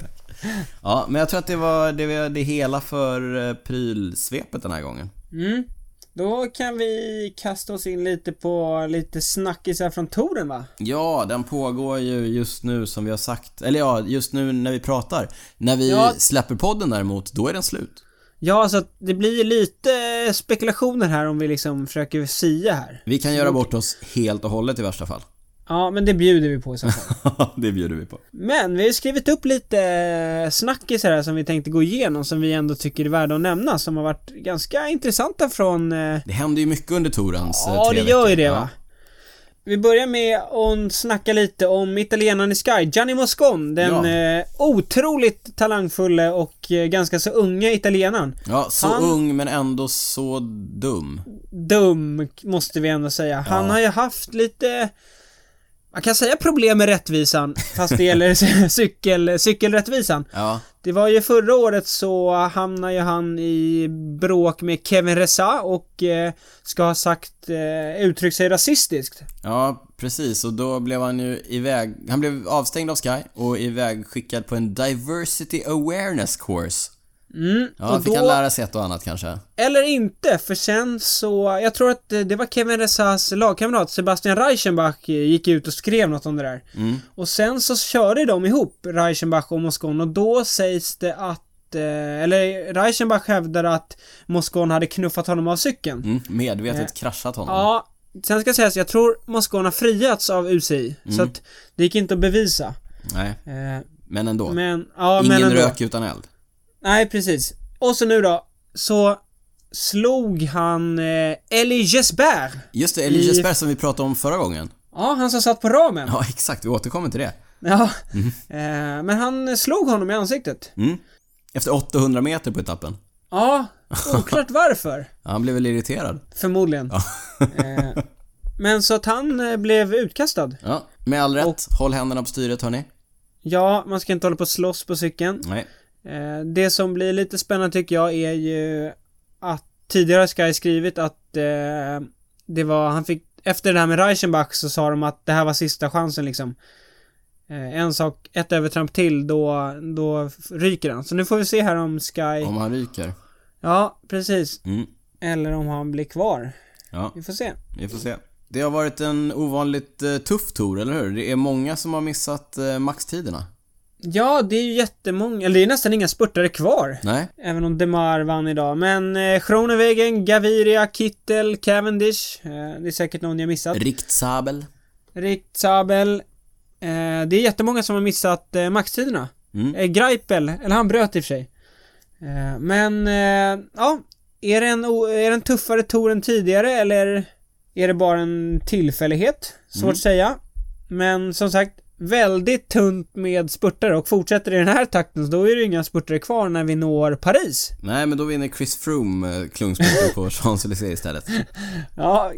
[SPEAKER 2] Ja, men jag tror att det var det, var det hela för eh, prylsvepet den här gången.
[SPEAKER 1] Mm. Då kan vi kasta oss in lite på lite snackisar från touren va?
[SPEAKER 2] Ja, den pågår ju just nu som vi har sagt. Eller ja, just nu när vi pratar. När vi
[SPEAKER 1] Ja.
[SPEAKER 2] släpper podden däremot, då är den slut.
[SPEAKER 1] Ja, alltså att det blir lite spekulationer här om vi liksom försöker sia här.
[SPEAKER 2] Vi kan göra bort oss helt och hållet i värsta fall.
[SPEAKER 1] Ja, men det bjuder vi på i så fall.
[SPEAKER 2] det bjuder vi på.
[SPEAKER 1] Men vi har skrivit upp lite snackisar här som vi tänkte gå igenom som vi ändå tycker är värda att nämna som har varit ganska intressanta från... Eh,
[SPEAKER 2] Det händer ju mycket under Torans eh,
[SPEAKER 1] ja,
[SPEAKER 2] tre
[SPEAKER 1] det gör ju det va. Vi börjar med att snacka lite om italienaren i Sky, Gianni Moscon, den
[SPEAKER 2] Ja.
[SPEAKER 1] eh, otroligt talangfulla och eh, ganska så unga italienaren.
[SPEAKER 2] Ja, så
[SPEAKER 1] Han-
[SPEAKER 2] ung men ändå så dum.
[SPEAKER 1] Dum, måste vi ändå säga. Han
[SPEAKER 2] Ja.
[SPEAKER 1] har ju haft lite... Man kan säga problem med rättvisan, fast det gäller cykel, cykelrättvisan.
[SPEAKER 2] Ja,
[SPEAKER 1] Det var ju förra året så hamnade ju han i bråk med Kevin Reza och eh, ska ha sagt, eh, uttryckt sig rasistiskt.
[SPEAKER 2] ja precis. Och då blev han ju iväg... Han blev avstängd av Sky och ivägskickad på en Diversity Awareness Course.
[SPEAKER 1] Mm,
[SPEAKER 2] Ja,
[SPEAKER 1] och
[SPEAKER 2] fick
[SPEAKER 1] då,
[SPEAKER 2] han lära sig ett och annat kanske.
[SPEAKER 1] eller inte, för sen så, jag tror att eh, det var Kevin Rezas lagkamrat Sebastian Reichenbach eh, gick ut och skrev något om det där.
[SPEAKER 2] Mm.
[SPEAKER 1] Och sen så körde de ihop, Reichenbach och Moscon, och då sägs det att eh, eller Reichenbach hävdar att Moscon hade knuffat honom av cykeln.
[SPEAKER 2] Mm, medvetet
[SPEAKER 1] Eh,
[SPEAKER 2] kraschat honom.
[SPEAKER 1] Ja, sen ska sägas, jag tror Moscon har friats av UCI. Så
[SPEAKER 2] Mm.
[SPEAKER 1] att det gick inte att bevisa.
[SPEAKER 2] Nej,
[SPEAKER 1] Eh,
[SPEAKER 2] men ändå.
[SPEAKER 1] men, ja
[SPEAKER 2] Ingen
[SPEAKER 1] men ändå.
[SPEAKER 2] rök utan eld.
[SPEAKER 1] Nej, precis. Och så nu då, så slog han eh, Elie Jesper.
[SPEAKER 2] Just det, Elie
[SPEAKER 1] I-
[SPEAKER 2] Jesper som vi pratade om förra gången.
[SPEAKER 1] Ja, han som satt på ramen.
[SPEAKER 2] Ja, exakt. Vi återkommer till det.
[SPEAKER 1] Ja. Eh, men han slog honom i ansiktet.
[SPEAKER 2] Mm. Efter 800 meter på etappen.
[SPEAKER 1] Ja, oklart varför.
[SPEAKER 2] Ja, han blev väl irriterad.
[SPEAKER 1] Förmodligen.
[SPEAKER 2] Ja.
[SPEAKER 1] Eh, men så att han eh, blev utkastad.
[SPEAKER 2] Ja, med all rätt.
[SPEAKER 1] Och-
[SPEAKER 2] Håll händerna på styret hörni.
[SPEAKER 1] Ja, man ska inte hålla på och slåss på cykeln.
[SPEAKER 2] Nej.
[SPEAKER 1] Eh, det som blir lite spännande tycker jag är ju att tidigare har Sky skrivit att eh, det var, han fick, efter det här med Reichenbach så sa de att det här var sista chansen liksom. Eh, en sak, ett övertramp till, då, då ryker han. Så nu får vi se här om Sky,
[SPEAKER 2] Om han ryker.
[SPEAKER 1] ja precis,
[SPEAKER 2] Mm.
[SPEAKER 1] eller om han blir kvar.
[SPEAKER 2] Ja,
[SPEAKER 1] Vi får se.
[SPEAKER 2] vi får se. Det har varit en ovanligt eh, tuff tour, eller hur? Det är många som har missat eh, maxtiderna.
[SPEAKER 1] Ja, det är ju jättemånga, eller det är nästan inga spurtare kvar.
[SPEAKER 2] Nej?
[SPEAKER 1] Även om Demar vann idag. Men eh, Schronewegen, Gaviria, Kittel, Cavendish. Eh, det är säkert någon jag missat.
[SPEAKER 2] Riktsabel.
[SPEAKER 1] Rikt Sabel. Eh, det är jättemånga som har missat eh, maxtiderna.
[SPEAKER 2] Mm.
[SPEAKER 1] Eh, Greipel, eller han bröt i och för sig. Eh, men, eh, ja. Är det, en, är det en tuffare tour än tidigare eller är det bara en tillfällighet? Svårt
[SPEAKER 2] Mm.
[SPEAKER 1] att säga. Men som sagt, väldigt tunt med spurtare och fortsätter i den här takten så då är det inga spurtare kvar när vi når Paris.
[SPEAKER 2] Nej, men då vinner Chris Froome eh, klungspurten på Champs-Élysées istället.
[SPEAKER 1] Ja,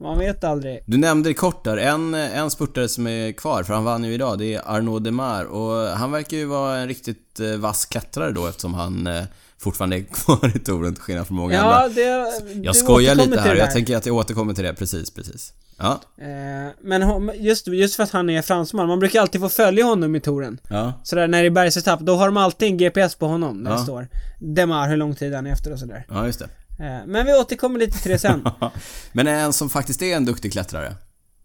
[SPEAKER 1] man vet aldrig.
[SPEAKER 2] Du nämnde det kort där, en, en spurtare som är kvar, för han vann ju idag, det är Arnaud Demar och han verkar ju vara en riktigt eh, vass klättrare då eftersom han eh, fortfarande är kvar i touren till skillnad från många
[SPEAKER 1] Ja,
[SPEAKER 2] andra.
[SPEAKER 1] det...
[SPEAKER 2] Jag skojar lite här, jag tänker att jag återkommer till det, precis, precis. Ja,
[SPEAKER 1] Eh, men hon- just, just för att han är fransman, man brukar alltid få följa honom i touren.
[SPEAKER 2] ja,
[SPEAKER 1] Sådär när det är bergsetapp, då har de alltid en GPS på honom där
[SPEAKER 2] Ja.
[SPEAKER 1] det står Demar, hur lång tid han är efter och sådär.
[SPEAKER 2] ja just det.
[SPEAKER 1] Eh, men vi återkommer lite till det sen.
[SPEAKER 2] Men en som faktiskt är en duktig klättrare.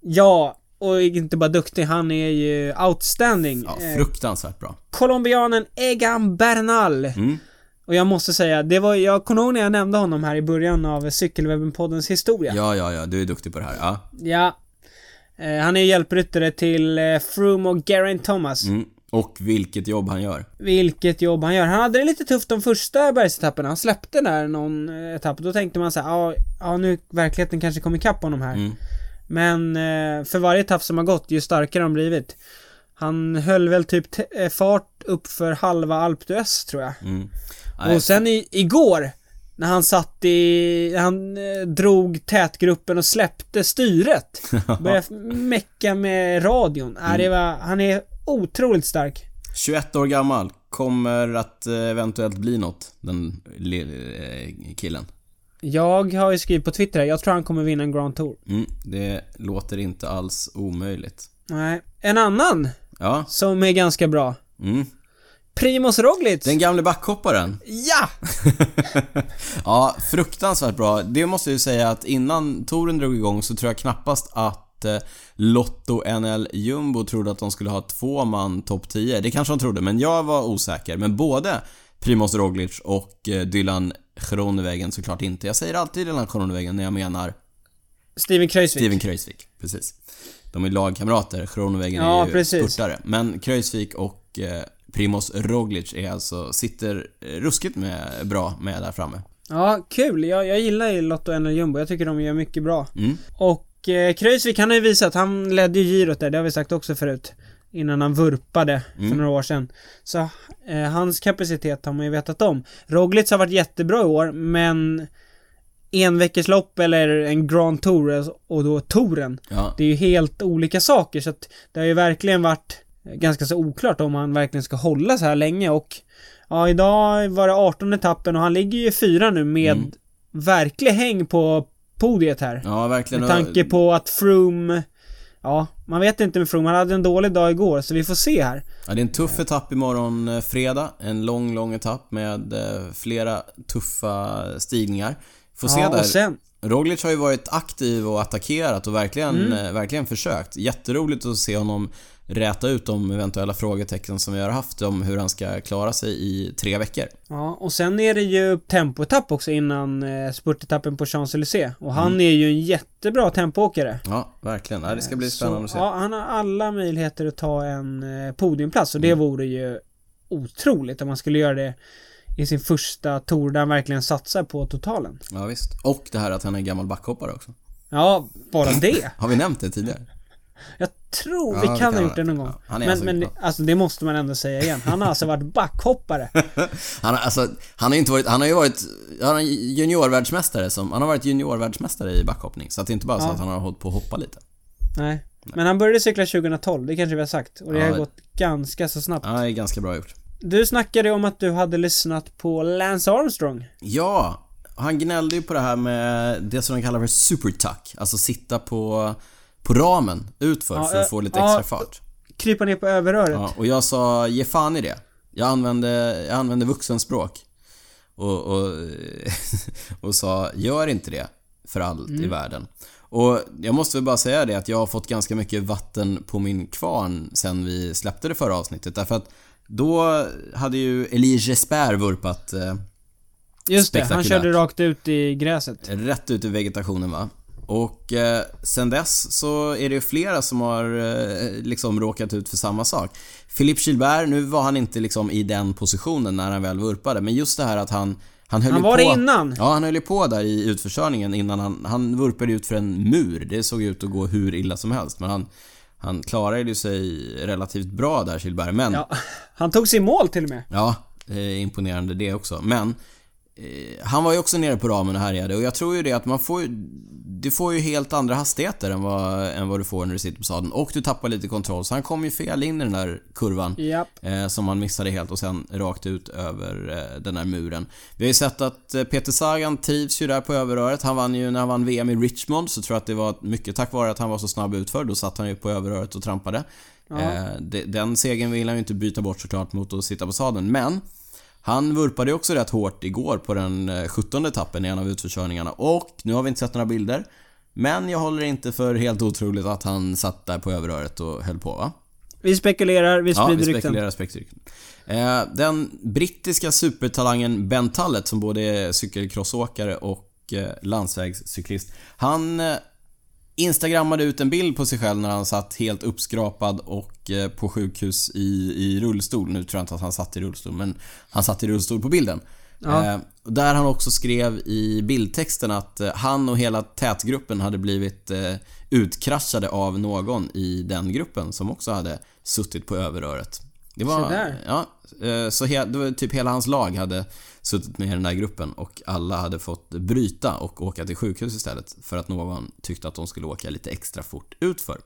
[SPEAKER 1] ja, och inte bara duktig, han är ju outstanding.
[SPEAKER 2] Ja,
[SPEAKER 1] Eh,
[SPEAKER 2] fruktansvärt bra.
[SPEAKER 1] Colombianen Egan Bernal.
[SPEAKER 2] Mm.
[SPEAKER 1] Och jag måste säga, det var, jag kommer ihåg när jag nämnde honom här i början av Cykelwebben-poddens historia.
[SPEAKER 2] Ja, ja, ja, du är duktig på det här. Ja.
[SPEAKER 1] Ja. Eh, han är ju hjälpryttare till eh, Froome och Geraint Thomas.
[SPEAKER 2] Mm. Och vilket jobb han gör.
[SPEAKER 1] Vilket jobb han gör. Han hade det lite tufft de första bergsetapperna. Han släppte där någon eh, etapp. Då tänkte man så här, ja, ja nu verkligheten kanske kom ikapp honom här.
[SPEAKER 2] Mm.
[SPEAKER 1] Men eh, för varje etapp som har gått, ju starkare han blivit. Han höll väl typ eh, fart upp för halva Alpe d'Huez tror jag.
[SPEAKER 2] Mm. Nej,
[SPEAKER 1] Och sen i, igår, när han satt i, han eh, drog tätgruppen och släppte styret. Började mecka med radion.
[SPEAKER 2] Mm.
[SPEAKER 1] Äh, det var, han är otroligt stark.
[SPEAKER 2] 21 år gammal, kommer att eh, eventuellt bli något, den eh, killen.
[SPEAKER 1] Jag har ju skrivit på Twitter här, jag tror han kommer vinna en Grand Tour.
[SPEAKER 2] Mm. Det låter inte alls omöjligt.
[SPEAKER 1] Nej. En annan
[SPEAKER 2] Ja,
[SPEAKER 1] som är ganska bra.
[SPEAKER 2] mm.
[SPEAKER 1] Primoz Roglic.
[SPEAKER 2] Den gamle backhopparen.
[SPEAKER 1] Ja!
[SPEAKER 2] Ja, fruktansvärt bra. Det måste jag ju säga att innan touren drog igång så tror jag knappast att eh, Lotto NL Jumbo trodde att de skulle ha två man topp 10. Det kanske de trodde, men jag var osäker. Men både Primoz Roglic och eh, Dylan Groenewegen såklart inte. Jag säger alltid Dylan Groenewegen när jag menar
[SPEAKER 1] Steven Kruijswijk.
[SPEAKER 2] Steven Kruijsvik. Precis. De är lagkamrater. Groenewegen
[SPEAKER 1] Ja,
[SPEAKER 2] är ju
[SPEAKER 1] precis.
[SPEAKER 2] spurtare. Men Kruijsvik och eh, Primoz Roglic är alltså, sitter eh, ruskigt med, bra med där framme.
[SPEAKER 1] Ja, kul. Jag, jag gillar ju Lotto NL Jumbo. Jag tycker de gör mycket bra.
[SPEAKER 2] Mm.
[SPEAKER 1] Och eh, Kruijsvik, han har ju visat, han ledde ju girot där, det har vi sagt också förut. Innan han vurpade för
[SPEAKER 2] Mm.
[SPEAKER 1] några år sedan. Så eh, hans kapacitet har man ju vetat om. Roglic har varit jättebra i år, men enveckorslopp eller en Grand Tour och då touren.
[SPEAKER 2] Ja.
[SPEAKER 1] Det är ju helt olika saker så att det har ju verkligen varit ganska så oklart om han verkligen ska hålla så här länge och ja, idag var det 18 etappen och han ligger ju fyra nu med
[SPEAKER 2] Mm.
[SPEAKER 1] verklig häng på podiet här.
[SPEAKER 2] Ja, verkligen.
[SPEAKER 1] Med tanke på att Froome Ja, man vet inte med Froome. Han hade en dålig dag igår, så vi får se här.
[SPEAKER 2] Ja, det är en tuff etapp imorgon eh, fredag. En lång, lång etapp med eh, flera tuffa stigningar. Får se
[SPEAKER 1] ja,
[SPEAKER 2] där.
[SPEAKER 1] och sen...
[SPEAKER 2] Roglic har ju varit aktiv och attackerat och verkligen,
[SPEAKER 1] Mm.
[SPEAKER 2] eh, verkligen försökt. Jätteroligt att se honom räta ut de eventuella frågetecken som vi har haft om hur han ska klara sig i tre veckor.
[SPEAKER 1] Ja, och sen är det ju tempoetapp också innan eh, spurtetappen på Champs-Élysées. Och han
[SPEAKER 2] Mm.
[SPEAKER 1] är ju en jättebra tempoåkare.
[SPEAKER 2] Ja, verkligen. Ja, det ska bli
[SPEAKER 1] Så,
[SPEAKER 2] spännande att se.
[SPEAKER 1] Ja, han har alla möjligheter att ta en eh, podiumplats och det
[SPEAKER 2] Mm.
[SPEAKER 1] vore ju otroligt om man skulle göra det i sin första tour där han verkligen satsar på totalen.
[SPEAKER 2] Ja, visst. Och det här att han är gammal backhoppare också.
[SPEAKER 1] Ja, bara det.
[SPEAKER 2] Har vi nämnt det tidigare?
[SPEAKER 1] Jag tror
[SPEAKER 2] Ja,
[SPEAKER 1] vi kan ha gjort det någon gång.
[SPEAKER 2] Ja, är
[SPEAKER 1] men,
[SPEAKER 2] alltså
[SPEAKER 1] men alltså det måste man ändå säga igen. Han har alltså varit backhoppare.
[SPEAKER 2] Han har, alltså, han har inte varit, han har ju varit, han en juniorvärldsmästare som, han har varit juniorvärldsmästare i backhoppning. Så att det är inte bara så
[SPEAKER 1] Ja.
[SPEAKER 2] att han har hållit på att hoppa lite.
[SPEAKER 1] Nej. Men han började cykla 2012, det kanske vi har sagt. Och det har gått ganska så snabbt.
[SPEAKER 2] Ja, det är ganska bra gjort.
[SPEAKER 1] Du snackade om att du hade lyssnat på Lance Armstrong.
[SPEAKER 2] Ja, han gnällde ju på det här med det som de kallar för supertuck. Alltså sitta på, på ramen utför
[SPEAKER 1] Ja,
[SPEAKER 2] för att
[SPEAKER 1] eh,
[SPEAKER 2] få lite
[SPEAKER 1] ja.
[SPEAKER 2] extra fart.
[SPEAKER 1] Krypa ner på överröret.
[SPEAKER 2] Ja, och jag sa, ge fan i det. Jag använde, jag använde vuxenspråk. Och, och, och sa, gör inte det för allt
[SPEAKER 1] Mm.
[SPEAKER 2] i världen. Och jag måste väl bara säga det att jag har fått ganska mycket vatten på min kvarn sen vi släppte det förra avsnittet. Därför att då hade ju Elie Jesper vurpat eh,
[SPEAKER 1] Just det, han körde rakt ut i gräset.
[SPEAKER 2] rätt ut i vegetationen va. Och eh, sen dess så är det ju flera som har eh, liksom råkat ut för samma sak. Philippe Gilbert, nu var han inte liksom i den positionen när han väl vurpade, men just det här att han han höll
[SPEAKER 1] Han
[SPEAKER 2] ju
[SPEAKER 1] var
[SPEAKER 2] på,
[SPEAKER 1] det innan.
[SPEAKER 2] Ja, han höll ju på där i utförsörjningen innan han, han vurpade ut för en mur. Det såg ut att gå hur illa som helst, men han, han klarade ju sig relativt bra där, Gilbert. Men,
[SPEAKER 1] Ja, han tog sig i mål till och med.
[SPEAKER 2] Ja, imponerande det också. Men han var ju också nere på ramen och härjade och jag tror ju det att man får ju, du får ju helt andra hastigheter än vad, än vad du får när du sitter på sadeln och du tappar lite kontroll. Så han kom ju fel in i den där kurvan
[SPEAKER 1] Japp.
[SPEAKER 2] eh, som han missade helt och sen rakt ut över eh, den här muren. Vi har ju sett att eh, Peter Sagan trivs ju där på överröret. Han vann ju när han vann VM i Richmond så tror jag att det var mycket tack vare att han var så snabb utför. Då satt han ju på överröret och trampade.
[SPEAKER 1] Ja.
[SPEAKER 2] Eh, de- den segern vill han ju inte byta bort såklart mot att sitta på sadeln. Men han vurpade också rätt hårt igår på den eh, 17 etappen i en av utförskörningarna och nu har vi inte sett några bilder. Men jag håller inte för helt otroligt att han satt där på överröret och höll på va?
[SPEAKER 1] Vi spekulerar, vi
[SPEAKER 2] Ja,
[SPEAKER 1] sprider
[SPEAKER 2] vi
[SPEAKER 1] rykten.
[SPEAKER 2] spekulerar spekulerar. Eh, den brittiska supertalangen Ben Tullett som både är cykelcrossåkare och eh, landsvägscyklist. Han eh, instagrammade ut en bild på sig själv när han satt helt uppskrapad och eh, på sjukhus i, i rullstol. Nu tror jag inte att han satt i rullstol, men han satt i rullstol på bilden.
[SPEAKER 1] Ja.
[SPEAKER 2] Eh, där han också skrev i bildtexten att eh, han och hela tätgruppen hade blivit utkraschade av någon i den gruppen som också hade suttit på överröret. Det var...
[SPEAKER 1] Se där.
[SPEAKER 2] Ja, eh, så he, det var typ hela hans lag hade suttit med i den där gruppen och alla hade fått bryta och åka till sjukhus istället för att någon tyckte att de skulle åka lite extra fort utför.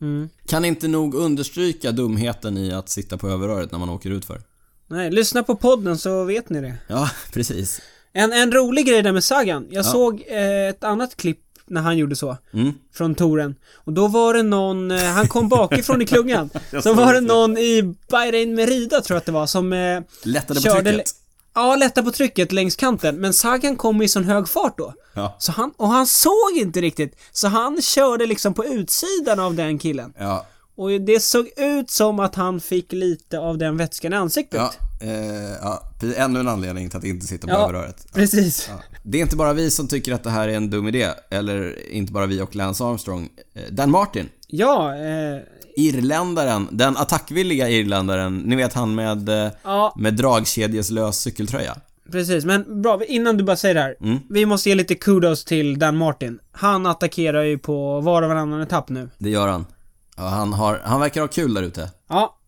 [SPEAKER 1] Mm.
[SPEAKER 2] Kan inte nog understryka dumheten i att sitta på överröret när man åker utför.
[SPEAKER 1] Nej, lyssna på podden så vet ni det.
[SPEAKER 2] Ja, precis.
[SPEAKER 1] En, en rolig grej där med Sagan. Jag
[SPEAKER 2] Ja.
[SPEAKER 1] såg eh, ett annat klipp när han gjorde så.
[SPEAKER 2] Mm.
[SPEAKER 1] Från touren. Och då var det någon, eh, han kom bakifrån i klungan. Så var det någon i Bahrain Merida tror jag att det var som eh,
[SPEAKER 2] Lättade på
[SPEAKER 1] Körde
[SPEAKER 2] trycket.
[SPEAKER 1] Ja, lätta på trycket längs kanten, men Sagan kom i sån hög fart då.
[SPEAKER 2] Ja.
[SPEAKER 1] Så han, och han såg inte riktigt, så han körde liksom på utsidan av den killen.
[SPEAKER 2] Ja,
[SPEAKER 1] Och det såg ut som att han fick lite av den vätskan i ansiktet.
[SPEAKER 2] ja, eh, ja. Ännu en anledning till att inte sitta på
[SPEAKER 1] Ja.
[SPEAKER 2] överröret.
[SPEAKER 1] Precis.
[SPEAKER 2] Ja. Det är inte bara vi som tycker att det här är en dum idé, eller inte bara vi och Lance Armstrong. Eh, Dan Martin,
[SPEAKER 1] Ja, eh,
[SPEAKER 2] irländaren, den attackvilliga irländaren, ni vet han med, eh,
[SPEAKER 1] ja,
[SPEAKER 2] med dragkedjeslös cykeltröja.
[SPEAKER 1] precis. Men bra, innan du bara säger det här.
[SPEAKER 2] Mm.
[SPEAKER 1] Vi måste ge lite kudos till Dan Martin. Han attackerar ju på var och varannan etapp nu.
[SPEAKER 2] Det gör han. Ja, han, har, han verkar ha kul där ute.
[SPEAKER 1] Ja.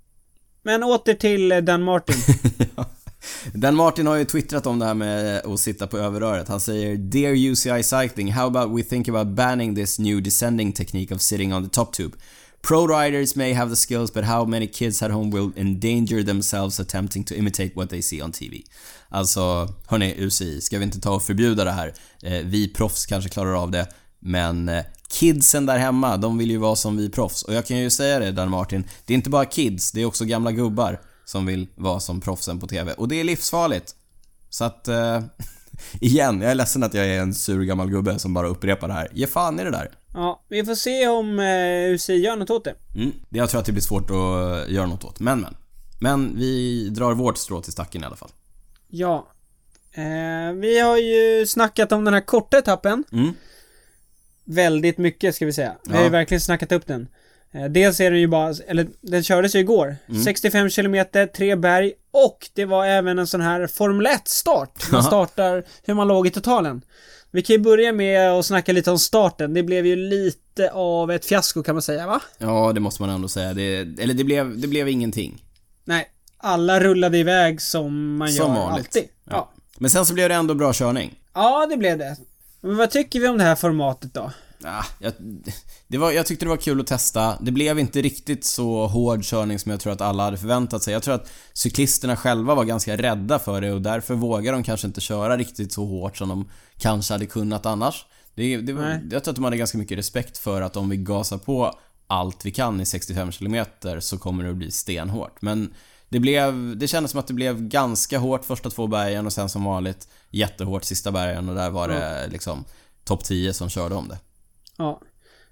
[SPEAKER 1] Men åter till eh, Dan Martin.
[SPEAKER 2] Dan Martin har ju twittrat om det här med att sitta på överröret. Han säger “Dear UCI Cycling, how about we think about banning this new descending technique of sitting on the top tube? Pro riders may have the skills, but how many kids at home will endanger themselves attempting to imitate what they see on TV?” Alltså, hörni UCI, ska vi inte ta och förbjuda det här? Eh, vi proffs kanske klarar av det, men eh, kidsen där hemma, de vill ju vara som vi proffs. Och jag kan ju säga det, Dan Martin, det är inte bara kids, det är också gamla gubbar som vill vara som proffsen på TV. Och det är livsfarligt. Så att, eh, igen, jag är ledsen att jag är en sur gammal gubbe som bara upprepar det här. Ge fan i det där.
[SPEAKER 1] Ja, vi får se om eh, UCI gör något åt det.
[SPEAKER 2] Mm. Jag tror att det blir svårt att eh, göra något åt, men men. Men vi drar vårt strå till stacken i alla fall.
[SPEAKER 1] Ja. Eh, vi har ju snackat om den här korta etappen.
[SPEAKER 2] Mm.
[SPEAKER 1] Väldigt mycket ska vi säga. Vi har ju verkligen snackat upp den. Eh, dels är den ju bara, eller den kördes ju igår.
[SPEAKER 2] Mm.
[SPEAKER 1] 65 km, tre berg och det var även en sån här Formel 1 start. Man
[SPEAKER 2] Ja.
[SPEAKER 1] startar hur man låg i totalen. Vi kan ju börja med att snacka lite om starten. Det blev ju lite av ett fiasko kan man säga, va?
[SPEAKER 2] Ja, det måste man ändå säga. Det, eller det blev, det blev ingenting.
[SPEAKER 1] Nej, alla rullade iväg som man
[SPEAKER 2] Som
[SPEAKER 1] gör
[SPEAKER 2] vanligt.
[SPEAKER 1] alltid. Ja.
[SPEAKER 2] Ja. Men sen så blev det ändå bra körning.
[SPEAKER 1] ja, det blev det. Men vad tycker vi om det här formatet då?
[SPEAKER 2] Ah, jag, det var, jag tyckte det var kul att testa. Det blev inte riktigt så hård körning som jag tror att alla hade förväntat sig. Jag tror att cyklisterna själva var ganska rädda för det och därför vågar de kanske inte köra riktigt så hårt som de kanske hade kunnat annars. Det, det var, jag tror att de hade ganska mycket respekt för att om vi gasar på allt vi kan i 65 km så kommer det att bli stenhårt. Men det blev, det kändes som att det blev ganska hårt första två bergen och sen som vanligt jättehårt sista bergen och där var det liksom topp 10 som körde om det.
[SPEAKER 1] Ja.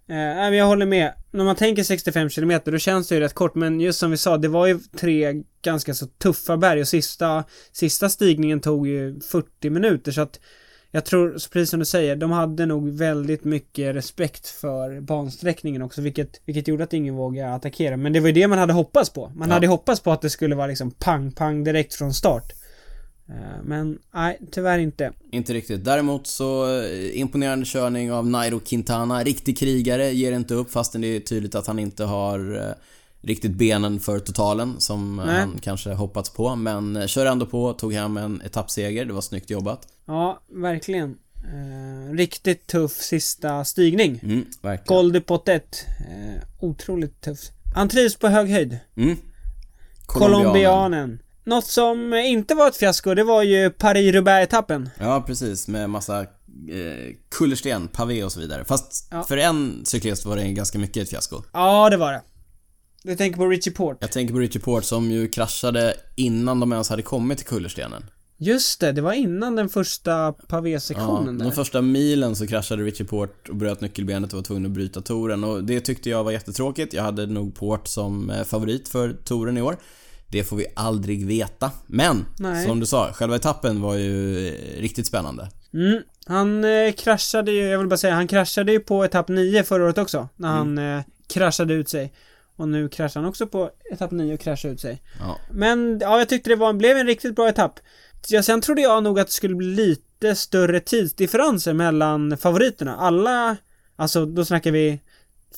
[SPEAKER 1] Eh, jag håller med. När man tänker 65 km då känns det ju rätt kort men just som vi sa, det var ju tre ganska så tuffa berg och sista, sista stigningen tog ju 40 minuter så att jag tror, precis som du säger, de hade nog väldigt mycket respekt för bansträckningen också vilket, vilket gjorde att ingen vågade attackera. Men det var ju det man hade hoppats på. Man
[SPEAKER 2] Ja.
[SPEAKER 1] hade hoppats på att det skulle vara liksom pang-pang direkt från start. Eh, Men nej, tyvärr inte.
[SPEAKER 2] Inte riktigt. Däremot så eh, imponerande körning av Nairo Quintana. Riktig krigare, ger inte upp fastän det är tydligt att han inte har eh, riktigt benen för totalen som
[SPEAKER 1] Nej.
[SPEAKER 2] han kanske hoppats på. Men kör ändå på, tog hem en etappseger. Det var snyggt jobbat.
[SPEAKER 1] Ja, verkligen. Eh, riktigt tuff sista stigning.
[SPEAKER 2] Mm, verkligen.
[SPEAKER 1] Col de Potet. Eh, otroligt tufft. Han trivs på hög höjd.
[SPEAKER 2] Mm.
[SPEAKER 1] Colombianen. Något som inte var ett fiasko, det var ju Paris-Roubaix-etappen.
[SPEAKER 2] Ja, precis. Med massa eh, kullersten, pavé och så vidare. Fast
[SPEAKER 1] Ja.
[SPEAKER 2] för en cyklist var det ganska mycket ett fiasko.
[SPEAKER 1] Ja, det var det. Du tänker på Richie Port.
[SPEAKER 2] Jag tänker på Richie Port som ju kraschade innan de ens hade kommit till kullerstenen.
[SPEAKER 1] Just det, det var innan den första
[SPEAKER 2] Ja,
[SPEAKER 1] pavé-sektionen
[SPEAKER 2] de
[SPEAKER 1] där.
[SPEAKER 2] första milen så kraschade Richie Port och bröt nyckelbenet och var tvungen att bryta touren och det tyckte jag var jättetråkigt. Jag hade nog Port som eh, favorit för touren i år. Det får vi aldrig veta. Men,
[SPEAKER 1] Nej.
[SPEAKER 2] som du sa, själva etappen var ju eh, riktigt spännande.
[SPEAKER 1] Mm. Han eh, kraschade ju, jag vill bara säga, han kraschade ju på etapp 9 förra året också. När han eh, kraschade ut sig. Och nu kraschar han också på etapp 9 och kraschar ut sig.
[SPEAKER 2] Ja.
[SPEAKER 1] Men ja, jag tyckte det var, blev en riktigt bra etapp. Ja, sen trodde jag nog att det skulle bli lite större tidsdifferenser mellan favoriterna. Alla, alltså då snackar vi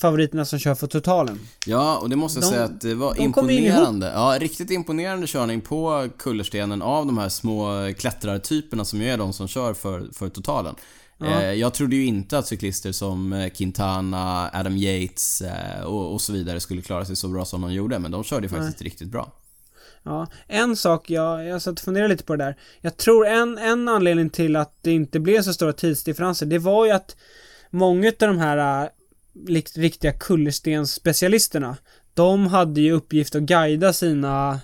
[SPEAKER 1] favoriterna som kör för totalen.
[SPEAKER 2] Ja, och det måste jag
[SPEAKER 1] De-
[SPEAKER 2] säga att det var
[SPEAKER 1] de
[SPEAKER 2] imponerande. Ja, riktigt imponerande körning på kullerstenen av de här små klättrartyperna som ju är de som kör för, för totalen.
[SPEAKER 1] Ja.
[SPEAKER 2] Eh, jag trodde ju inte att cyklister som eh, Quintana, Adam Yates eh, och, och så vidare skulle klara sig så bra som de gjorde, men de körde ju faktiskt riktigt bra.
[SPEAKER 1] Ja, en sak jag, jag satt och funderade lite på det där. Jag tror en, en anledning till att det inte blev så stora tidsdifferenser, det var ju att många av de här riktiga kullerstensspecialisterna, de hade ju uppgift att guida sina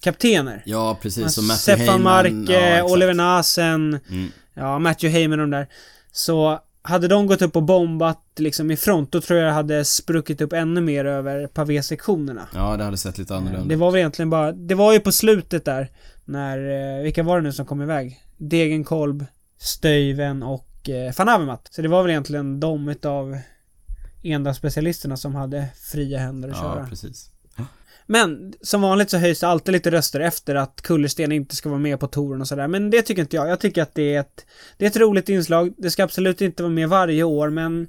[SPEAKER 1] kaptener.
[SPEAKER 2] Ja, precis. Som Matthew
[SPEAKER 1] Stefan. Marke,
[SPEAKER 2] ja.
[SPEAKER 1] Oliver Nasen,
[SPEAKER 2] Mm.
[SPEAKER 1] ja, Matthew Heyman och de där. Så hade de gått upp och bombat liksom i front, då tror jag det hade spruckit upp ännu mer över pavésektionerna.
[SPEAKER 2] Ja, det hade sett lite annorlunda
[SPEAKER 1] Det var väl egentligen bara, det var ju på slutet där när, eh, vilka var det nu som kom iväg? Degenkolb, Stöyven och eh, van Avermaet. Så det var väl egentligen de utav enda specialisterna som hade fria händer att
[SPEAKER 2] Ja,
[SPEAKER 1] köra.
[SPEAKER 2] precis.
[SPEAKER 1] Men som vanligt så höjs det alltid lite röster efter att Kullersten inte ska vara med på touren och sådär. Men det tycker inte jag. Jag tycker att det är ett, det är ett roligt inslag. Det ska absolut inte vara med varje år men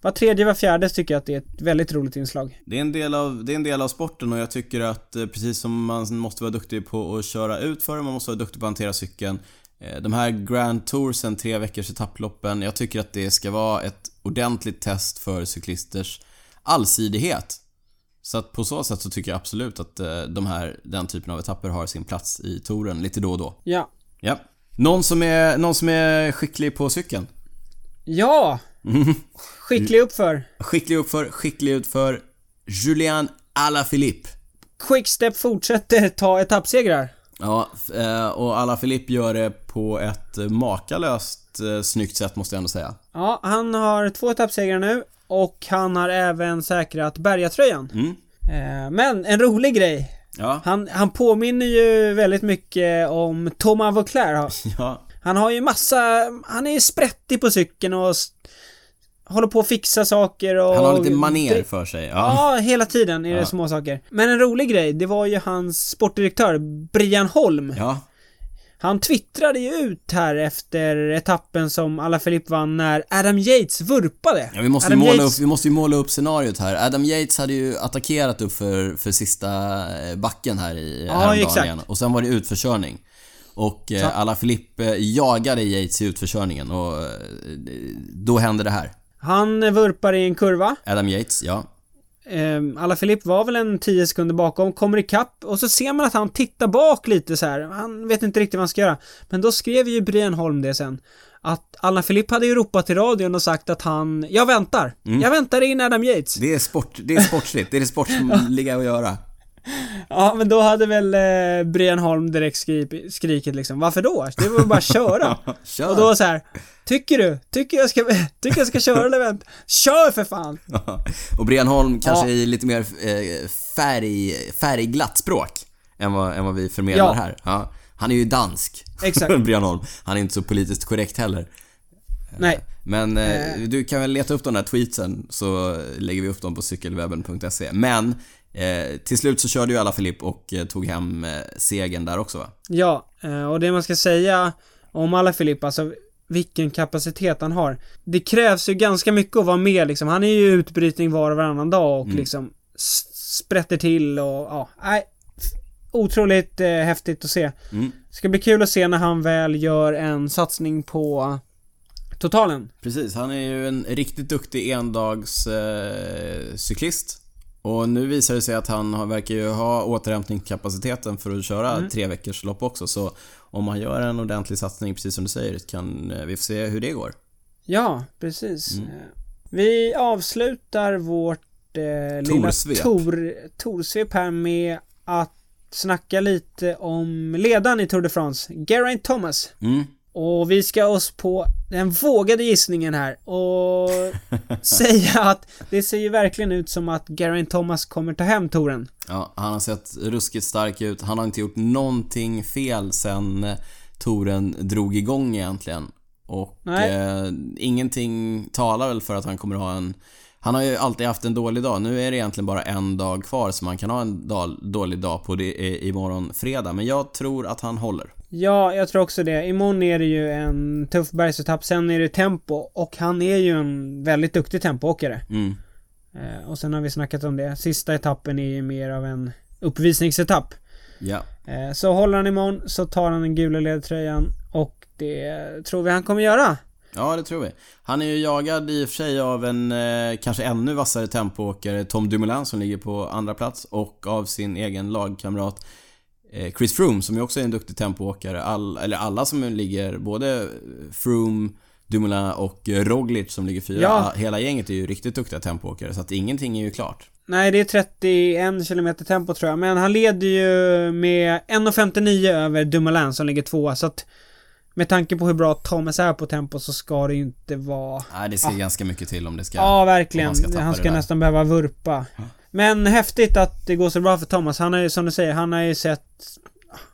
[SPEAKER 1] var tredje, var fjärde tycker jag att det är ett väldigt roligt inslag.
[SPEAKER 2] Det är, en del av, det är en del av sporten och jag tycker att eh, precis som man måste vara duktig på att köra ut för man måste vara duktig på att hantera cykeln. eh, De här Grand Toursen, tre veckors etapploppen, jag tycker att det ska vara ett ordentligt test för cyklisters allsidighet. Så att på så sätt så tycker jag absolut att eh, de här, den typen av etapper har sin plats i touren lite då och då.
[SPEAKER 1] Ja.
[SPEAKER 2] Ja. Någon som är, någon som är skicklig på cykeln?
[SPEAKER 1] Ja! Skicklig uppför.
[SPEAKER 2] Skicklig uppför, skicklig utför. Julian Alaphilippe.
[SPEAKER 1] Quickstep fortsätter ta etappsegrar.
[SPEAKER 2] Ja, eh, och Alaphilippe gör det på ett eh, makalöst eh, snyggt sätt måste jag ändå säga.
[SPEAKER 1] Ja, han har två etappsegrar nu och han har även säkrat bergatröjan.
[SPEAKER 2] Mm.
[SPEAKER 1] Men en rolig grej.
[SPEAKER 2] Ja,
[SPEAKER 1] Han, han påminner ju väldigt mycket om Thomas Vauclair.
[SPEAKER 2] ja,
[SPEAKER 1] Han har ju massa, han är ju sprättig på cykeln och håller på att fixa saker och...
[SPEAKER 2] han har lite maner för sig. Ja.
[SPEAKER 1] Ja, hela tiden är det
[SPEAKER 2] Ja.
[SPEAKER 1] små saker. Men en rolig grej, det var ju hans sportdirektör Brian Holm.
[SPEAKER 2] Ja,
[SPEAKER 1] Han twittrade ju ut här efter etappen som Alaphilippe vann när Adam Yates vurpade.
[SPEAKER 2] Ja, vi måste, ju måla
[SPEAKER 1] Yates-
[SPEAKER 2] upp, vi måste ju måla upp scenariot här. Adam Yates hade ju attackerat upp för, för sista eh, backen här i
[SPEAKER 1] Ja,
[SPEAKER 2] häromdagen
[SPEAKER 1] exakt.
[SPEAKER 2] igen. Och sen var det utförkörning. Och eh, Alaphilippe eh, jagade Yates i utförkörningen och eh, då hände det här.
[SPEAKER 1] Han vurpar i en kurva.
[SPEAKER 2] Adam Yates, ja.
[SPEAKER 1] Um, Alaphilippe var väl en 10 sekunder bakom, kommer ikapp och så ser man att han tittar bak lite så här. Han vet inte riktigt vad han ska göra. Men då skrev ju Brian Holm det sen. Att Alaphilippe hade ju ropat i radion och sagt att han, jag väntar. Jag väntar in Adam Yates.
[SPEAKER 2] Det är sport, det är sportsligt. Det är det sportsliga att göra.
[SPEAKER 1] Ja, men då hade väl eh, Brian Holm direkt skrip, skrikit liksom, varför då? Det var bara att köra.
[SPEAKER 2] Kör!
[SPEAKER 1] och då så här, tycker du? Tycker jag ska, tycker jag ska köra eller vänta? Kör för fan!
[SPEAKER 2] och Brian Holm kanske
[SPEAKER 1] Ja.
[SPEAKER 2] i lite mer eh, färg, färgglatt språk än vad, än vad vi förmedlar
[SPEAKER 1] Ja.
[SPEAKER 2] här. Ja. Han är ju dansk.
[SPEAKER 1] Exakt.
[SPEAKER 2] Brian Holm. Han är inte så politiskt korrekt heller.
[SPEAKER 1] Nej.
[SPEAKER 2] Men eh, du kan väl leta upp de där tweetsen så lägger vi upp dem på cykelwebben.se. Men eh, till slut så körde ju alla Filip och eh, tog hem eh, segern där också va?
[SPEAKER 1] Ja, eh, och det man ska säga om Alaphilippe, alltså vilken kapacitet han har. Det krävs ju ganska mycket att vara med liksom. Han är ju utbrytning var och varannan dag och liksom s- sprätter till och ja, nej. Otroligt eh, häftigt att se.
[SPEAKER 2] Mm.
[SPEAKER 1] Ska bli kul att se när han väl gör en satsning på totalen.
[SPEAKER 2] Precis, han är ju en riktigt duktig endags eh. Och nu visar det sig att han verkar ju ha återhämtningskapaciteten för att köra tre veckors lopp också. Så om han gör en ordentlig satsning, precis som du säger, kan eh, vi får se hur det går.
[SPEAKER 1] Ja, precis. Eh, Vi avslutar vårt eh, lilla
[SPEAKER 2] Torsvep.
[SPEAKER 1] tor, torsvep här med att snacka lite om ledaren i Tour de France, Geraint Thomas.
[SPEAKER 2] Mm.
[SPEAKER 1] Och vi ska oss på den vågade gissningen här och säga att det ser ju verkligen ut som att Geraint Thomas kommer ta hem touren.
[SPEAKER 2] Ja, han har sett ruskigt stark ut. Han har inte gjort någonting fel sen eh, touren drog igång egentligen. Och eh, ingenting talar väl för att han kommer ha en... Han har ju alltid haft en dålig dag. Nu är det egentligen bara en dag kvar så man kan ha en dag, dålig dag på det är imorgon fredag. Men jag tror att han håller.
[SPEAKER 1] Ja, jag tror också det. Imorgon är det ju en tuff bergsetapp, sen är det tempo och han är ju en väldigt duktig tempoåkare.
[SPEAKER 2] Mm.
[SPEAKER 1] Eh, och sen har vi snackat om det. Sista etappen är ju mer av en uppvisningsetapp.
[SPEAKER 2] Ja.
[SPEAKER 1] Eh, så håller han imorgon så tar han den gula ledtröjan och det tror vi han kommer göra.
[SPEAKER 2] Ja, det tror vi. Han är ju jagad i och för sig av en eh, kanske ännu vassare tempoåkare, Tom Dumoulin som ligger på andra plats och av sin egen lagkamrat Chris Froome som ju också är en duktig tempoåkare. All, eller alla som ligger, både Froome, Dumoulin och eh, Roglic som ligger fyra.
[SPEAKER 1] Ja.
[SPEAKER 2] Hela gänget är ju riktigt duktiga tempoåkare så att ingenting är ju klart.
[SPEAKER 1] Nej, det är 31 km tempo tror jag, men han leder ju med 1.59 över Dumoulin som ligger tvåa, så att med tanke på hur bra Thomas är på tempo så ska det ju inte vara...
[SPEAKER 2] Nej, det ska ganska mycket till om det ska...
[SPEAKER 1] Ja, verkligen.
[SPEAKER 2] ska
[SPEAKER 1] han ska nästan behöva vurpa. Men häftigt att det går så bra för Thomas. Han har ju, som du säger, han har ju sett...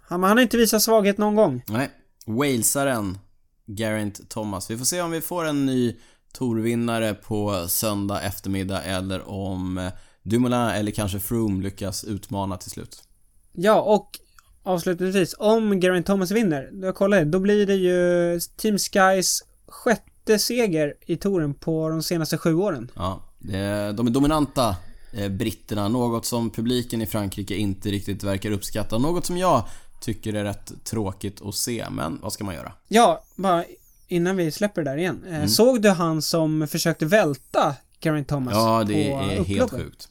[SPEAKER 1] Han, han har inte visat svaghet någon gång.
[SPEAKER 2] Nej. Walesaren Geraint Thomas. Vi får se om vi får en ny Torvinnare på söndag eftermiddag eller om eh, Dumoulin eller kanske Froome lyckas utmana till slut.
[SPEAKER 1] Ja, och avslutningsvis, om Geraint Thomas vinner, jag, då blir det ju Team Skys sjätte seger i touren på de senaste sju åren.
[SPEAKER 2] Ja, de är dominanta britterna. Något som publiken i Frankrike inte riktigt verkar uppskatta. Något som jag tycker är rätt tråkigt att se, men vad ska man göra?
[SPEAKER 1] Ja, bara innan vi släpper det där igen. Eh, Såg du han som försökte välta Geraint Thomas
[SPEAKER 2] Ja, det
[SPEAKER 1] på
[SPEAKER 2] är helt
[SPEAKER 1] upploppet?
[SPEAKER 2] sjukt.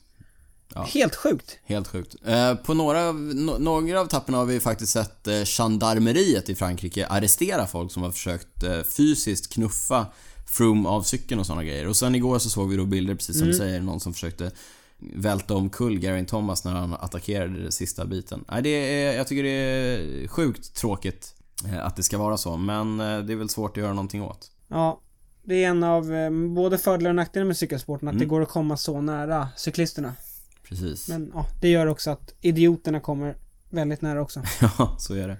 [SPEAKER 2] Ja.
[SPEAKER 1] Helt sjukt.
[SPEAKER 2] Helt sjukt. Eh, på några, av- no, några av tapperna har vi faktiskt sett eh, gendarmeriet i Frankrike arrestera folk som har försökt eh, fysiskt knuffa Froome av cykeln och sådana grejer. Och sen igår så såg vi då bilder, precis som du säger, någon som försökte välta omkull Geraint Thomas när han attackerade den sista biten. Nej, det är, jag tycker det är sjukt tråkigt eh, att det ska vara så, men eh, det är väl svårt att göra någonting åt.
[SPEAKER 1] Ja, det är en av eh, både fördelar och nackdelar med cykelsporten, att det går att komma så nära cyklisterna.
[SPEAKER 2] Precis.
[SPEAKER 1] Men ja, det gör också att idioterna kommer väldigt nära också.
[SPEAKER 2] Ja, så är det.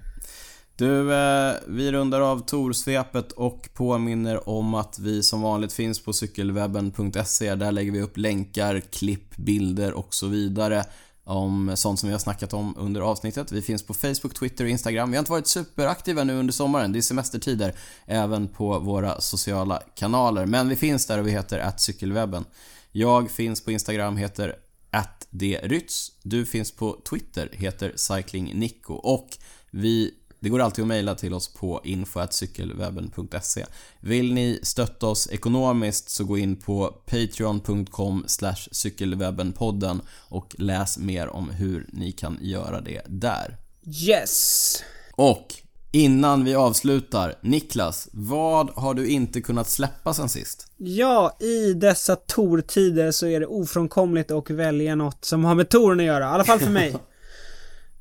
[SPEAKER 2] Du, eh, vi rundar av Torsvepet och påminner om att vi som vanligt finns på cykelwebben.se. Där lägger vi upp länkar, klipp, bilder och så vidare. om sånt som vi har snackat om under avsnittet. Vi finns på Facebook, Twitter och Instagram. Vi har inte varit superaktiva nu under sommaren, det är semestertider, även på våra sociala kanaler. Men vi finns där och vi heter cykelwebben. Jag finns på Instagram, heter attdrytz. Du finns på Twitter, heter cyclingnico. Och vi det går alltid att mejla till oss på info.cykelwebben.se. Vill ni stötta oss ekonomiskt så gå in på patreon.com cykelwebbenpodden och läs mer om hur ni kan göra det där.
[SPEAKER 1] Yes!
[SPEAKER 2] Och innan vi avslutar, Niklas, vad har du inte kunnat släppa sen sist?
[SPEAKER 1] Ja, i dessa tortider så är det ofrånkomligt att välja något som har med toren att göra, i alla fall för mig.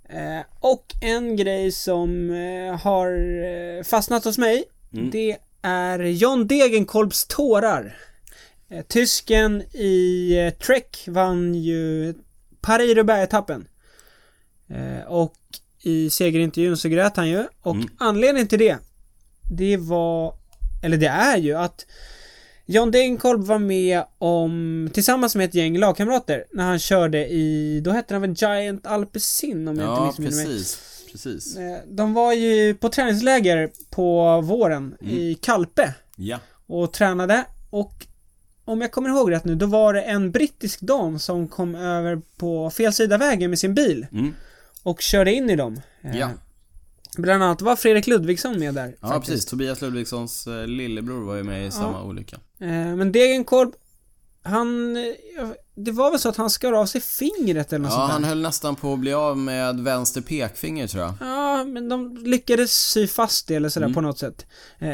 [SPEAKER 1] Eh, och en grej som eh, har eh, fastnat hos mig, mm. det är John Degenkolbs tårar. Eh, tysken i eh, Trek vann ju Paris-Roubaix-etappen. Och i segerintervjun så grät han ju. Och mm. anledningen till det, det var, eller det är ju att John Degenkolb var med om, tillsammans med ett gäng lagkamrater, när han körde i, då hette han väl Giant Alpecin om jag
[SPEAKER 2] ja,
[SPEAKER 1] inte missminner
[SPEAKER 2] mig. Ja, precis.
[SPEAKER 1] Eh, de var ju på träningsläger på våren mm. i Kalpe.
[SPEAKER 2] Ja.
[SPEAKER 1] Och tränade och om jag kommer ihåg rätt nu, då var det en brittisk dam som kom över på fel sida vägen med sin bil.
[SPEAKER 2] Mm.
[SPEAKER 1] Och körde in i dem.
[SPEAKER 2] Eh, ja.
[SPEAKER 1] Bland annat var Fredrik Ludvigsson med där.
[SPEAKER 2] Ja, faktiskt. precis. Tobias Ludvigssons eh, lillebror var ju med i samma olycka.
[SPEAKER 1] Eh, men Degenkolb, han... Eh, det var väl så att han skar av sig fingret eller något
[SPEAKER 2] Ja,
[SPEAKER 1] sånt där.
[SPEAKER 2] han höll nästan på att bli av med vänster pekfinger tror jag.
[SPEAKER 1] Ja, men de lyckades sy fast det eller sådär mm. på något sätt.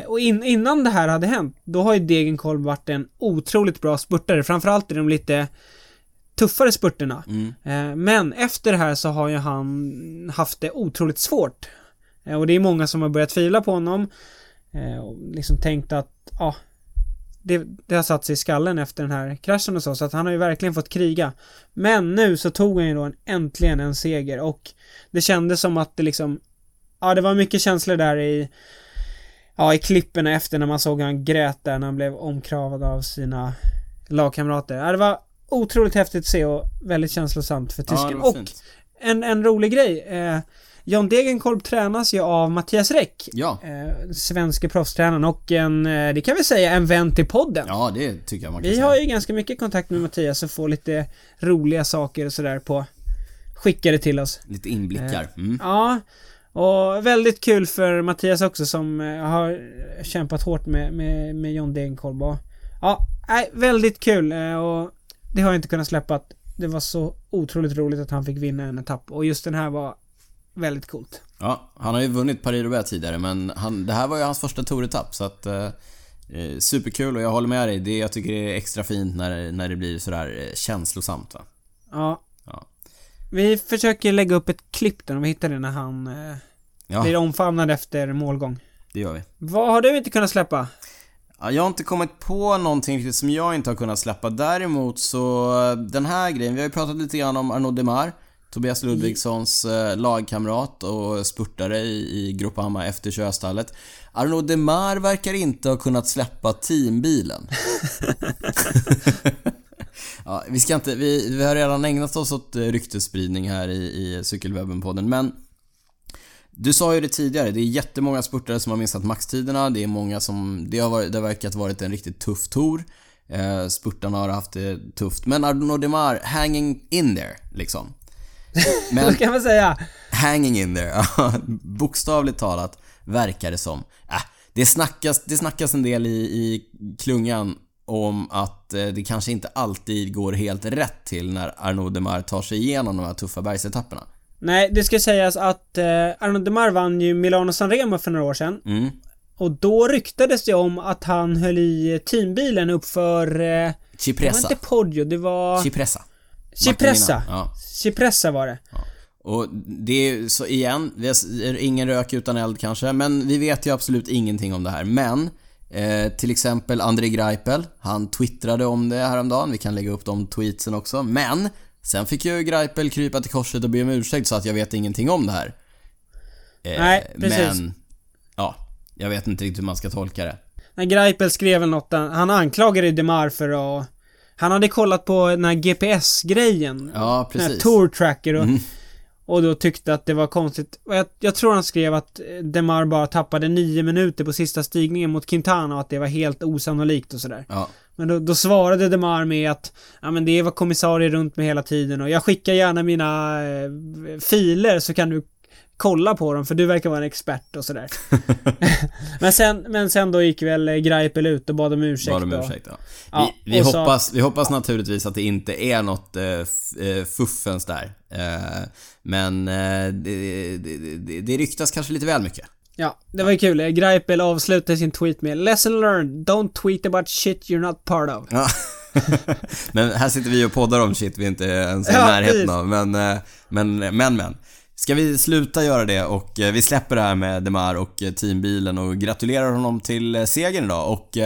[SPEAKER 1] och in, innan det här hade hänt, då har ju Degenkolb varit en otroligt bra spurtare. Framförallt i de lite tuffare spurterna.
[SPEAKER 2] Mm.
[SPEAKER 1] men efter det här så har ju han haft det otroligt svårt. Eh, och det är många som har börjat tvivla på honom. Eh, och liksom tänkt att, ja, det, det, har satt sig i skallen efter den här kraschen och så, så att han har ju verkligen fått kriga. Men nu så tog han ju då en, äntligen en seger och det kändes som att det liksom, ja det var mycket känslor där i, ja i klippen efter när man såg hur han grät där när han blev omkravad av sina lagkamrater. Ja, det var otroligt häftigt att se och väldigt känslosamt för tysken. Ja, och en, en rolig grej. Eh, John Degenkolb tränas ju av Mattias Räck.
[SPEAKER 2] Ja.
[SPEAKER 1] Eh, svenske proffstränaren och en, eh, det kan vi säga, en vän till podden.
[SPEAKER 2] Ja, det tycker jag man kan
[SPEAKER 1] Vi
[SPEAKER 2] säga.
[SPEAKER 1] har ju ganska mycket kontakt med Mattias och får lite roliga saker och sådär på Skickade till oss.
[SPEAKER 2] Lite inblickar. Eh, mm.
[SPEAKER 1] Ja. Och väldigt kul för Mattias också som eh, har kämpat hårt med, med, med John Degenkolb och Ja, nej, väldigt kul och det har jag inte kunnat släppa att det var så otroligt roligt att han fick vinna en etapp och just den här var väldigt coolt.
[SPEAKER 2] Ja, han har ju vunnit Paris-Roubaix tidigare men han, det här var ju hans första touretapp så att eh, eh, Superkul och jag håller med dig. Det, jag tycker är extra fint när, när det blir sådär eh, känslosamt va.
[SPEAKER 1] Ja.
[SPEAKER 2] ja.
[SPEAKER 1] Vi försöker lägga upp ett klipp där om vi hittar det när han eh, ja. blir omfamnad efter målgång.
[SPEAKER 2] Det gör vi.
[SPEAKER 1] Vad har du inte kunnat släppa?
[SPEAKER 2] Ja, jag har inte kommit på någonting riktigt som jag inte har kunnat släppa. Däremot så, den här grejen, vi har ju pratat lite grann om Arnaud Demar. Tobias Ludvigssons eh, lagkamrat och spurtare i, i efter Köstallet. Arnaud Demar verkar inte ha kunnat släppa teambilen. ja, vi ska inte, vi, vi har redan ägnat oss åt eh, ryktesspridning här i, i Cykelwebben-podden, men du sa ju det tidigare, det är jättemånga spurtare som har missat maxtiderna, det är många som, det har, varit, det har verkat varit en riktigt tuff tour. Eh, spurtarna har haft det tufft, men Arnaud Demar hanging in there, liksom.
[SPEAKER 1] Men, Vad kan man säga?
[SPEAKER 2] Hanging in there, bokstavligt talat verkar det som. Äh, det, snackas, det snackas en del i, i klungan om att eh, det kanske inte alltid går helt rätt till när Arnaud Demar tar sig igenom de här tuffa bergsetapperna.
[SPEAKER 1] Nej, det ska sägas att eh, Arnaud Demar vann ju Milano Sanremo för några år sedan.
[SPEAKER 2] Mm.
[SPEAKER 1] Och då ryktades det om att han höll i teambilen uppför... Eh,
[SPEAKER 2] Cipressa.
[SPEAKER 1] Det var inte Poggio, det var...
[SPEAKER 2] Cipressa.
[SPEAKER 1] Cipressa.
[SPEAKER 2] Ja.
[SPEAKER 1] Cipressa var det.
[SPEAKER 2] Ja. Och det är så igen, vi har ingen rök utan eld kanske, men vi vet ju absolut ingenting om det här. Men eh, till exempel André Greipel, han twittrade om det häromdagen, vi kan lägga upp de tweetsen också. Men sen fick ju Greipel krypa till korset och be om ursäkt så att jag vet ingenting om det här.
[SPEAKER 1] Eh, Nej, precis. Men,
[SPEAKER 2] ja, jag vet inte riktigt hur man ska tolka det.
[SPEAKER 1] Nej, Greipel skrev något, han anklagade Demar för att Han hade kollat på den här GPS-grejen.
[SPEAKER 2] Ja,
[SPEAKER 1] Den här
[SPEAKER 2] precis.
[SPEAKER 1] Tour Tracker och,
[SPEAKER 2] Mm.
[SPEAKER 1] och då tyckte att det var konstigt. Jag, jag tror han skrev att Demar bara tappade nio minuter på sista stigningen mot Quintana och att det var helt osannolikt och sådär.
[SPEAKER 2] Ja.
[SPEAKER 1] Men då, då svarade Demar med att ja men det var kommissarier runt mig hela tiden och jag skickar gärna mina eh, filer så kan du kolla på dem för du verkar vara en expert och sådär. men, sen, men sen då gick väl eh, Greipel ut och bad om ursäkt.
[SPEAKER 2] Bad om ursäkt, ja.
[SPEAKER 1] Ja,
[SPEAKER 2] vi, vi,
[SPEAKER 1] så-
[SPEAKER 2] hoppas, vi hoppas naturligtvis att det inte är något eh, eh, fuffens där. Eh, men eh, det, det, det, det ryktas kanske lite väl mycket.
[SPEAKER 1] Ja, det var ju kul. Greipel avslutade sin tweet med Lesson learned, don't tweet about shit you're not part of.
[SPEAKER 2] Ja. men här sitter vi och poddar om shit vi inte ens är i
[SPEAKER 1] Ja,
[SPEAKER 2] närheten av. Men, eh, men, men, men. Ska vi sluta göra det och eh, vi släpper det här med Demar och eh, teambilen och gratulerar honom till eh, segern idag och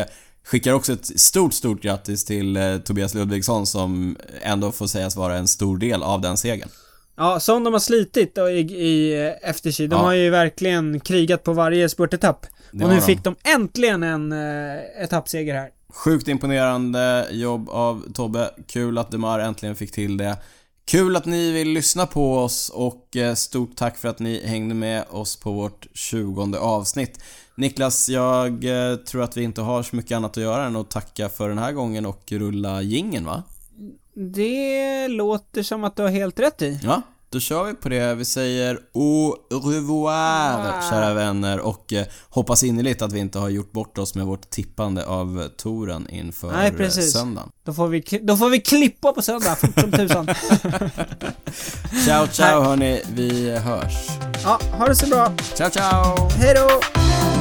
[SPEAKER 2] skickar också ett stort, stort grattis till Tobias Ludvigsson som ändå får sägas vara en stor del av den segern.
[SPEAKER 1] Ja, som de har slitit då i, i efterkid. De
[SPEAKER 2] Ja.
[SPEAKER 1] har ju verkligen krigat på varje spurtetapp. Och nu
[SPEAKER 2] de.
[SPEAKER 1] fick de äntligen en eh, etappseger här.
[SPEAKER 2] Sjukt imponerande jobb av Tobbe. Kul att Demar äntligen fick till det. Kul att ni vill lyssna på oss och eh, stort tack för att ni hängde med oss på vårt 20 avsnitt. Niklas, jag eh, tror att vi inte har så mycket annat att göra än att tacka för den här gången och rulla gingen va?
[SPEAKER 1] Det låter som att du har helt rätt i.
[SPEAKER 2] Ja, då kör vi på det. Vi säger au revoir,
[SPEAKER 1] Wow.
[SPEAKER 2] kära vänner och eh, hoppas innerligt att vi inte har gjort bort oss med vårt tippande av touren inför
[SPEAKER 1] Nej,
[SPEAKER 2] eh,
[SPEAKER 1] precis.
[SPEAKER 2] söndagen.
[SPEAKER 1] Då får vi, då får vi klippa på söndag, fort som tusan.
[SPEAKER 2] Ciao, ciao hörni. Vi hörs.
[SPEAKER 1] Ja, ha det så bra.
[SPEAKER 2] Ciao, ciao!
[SPEAKER 1] Hej då!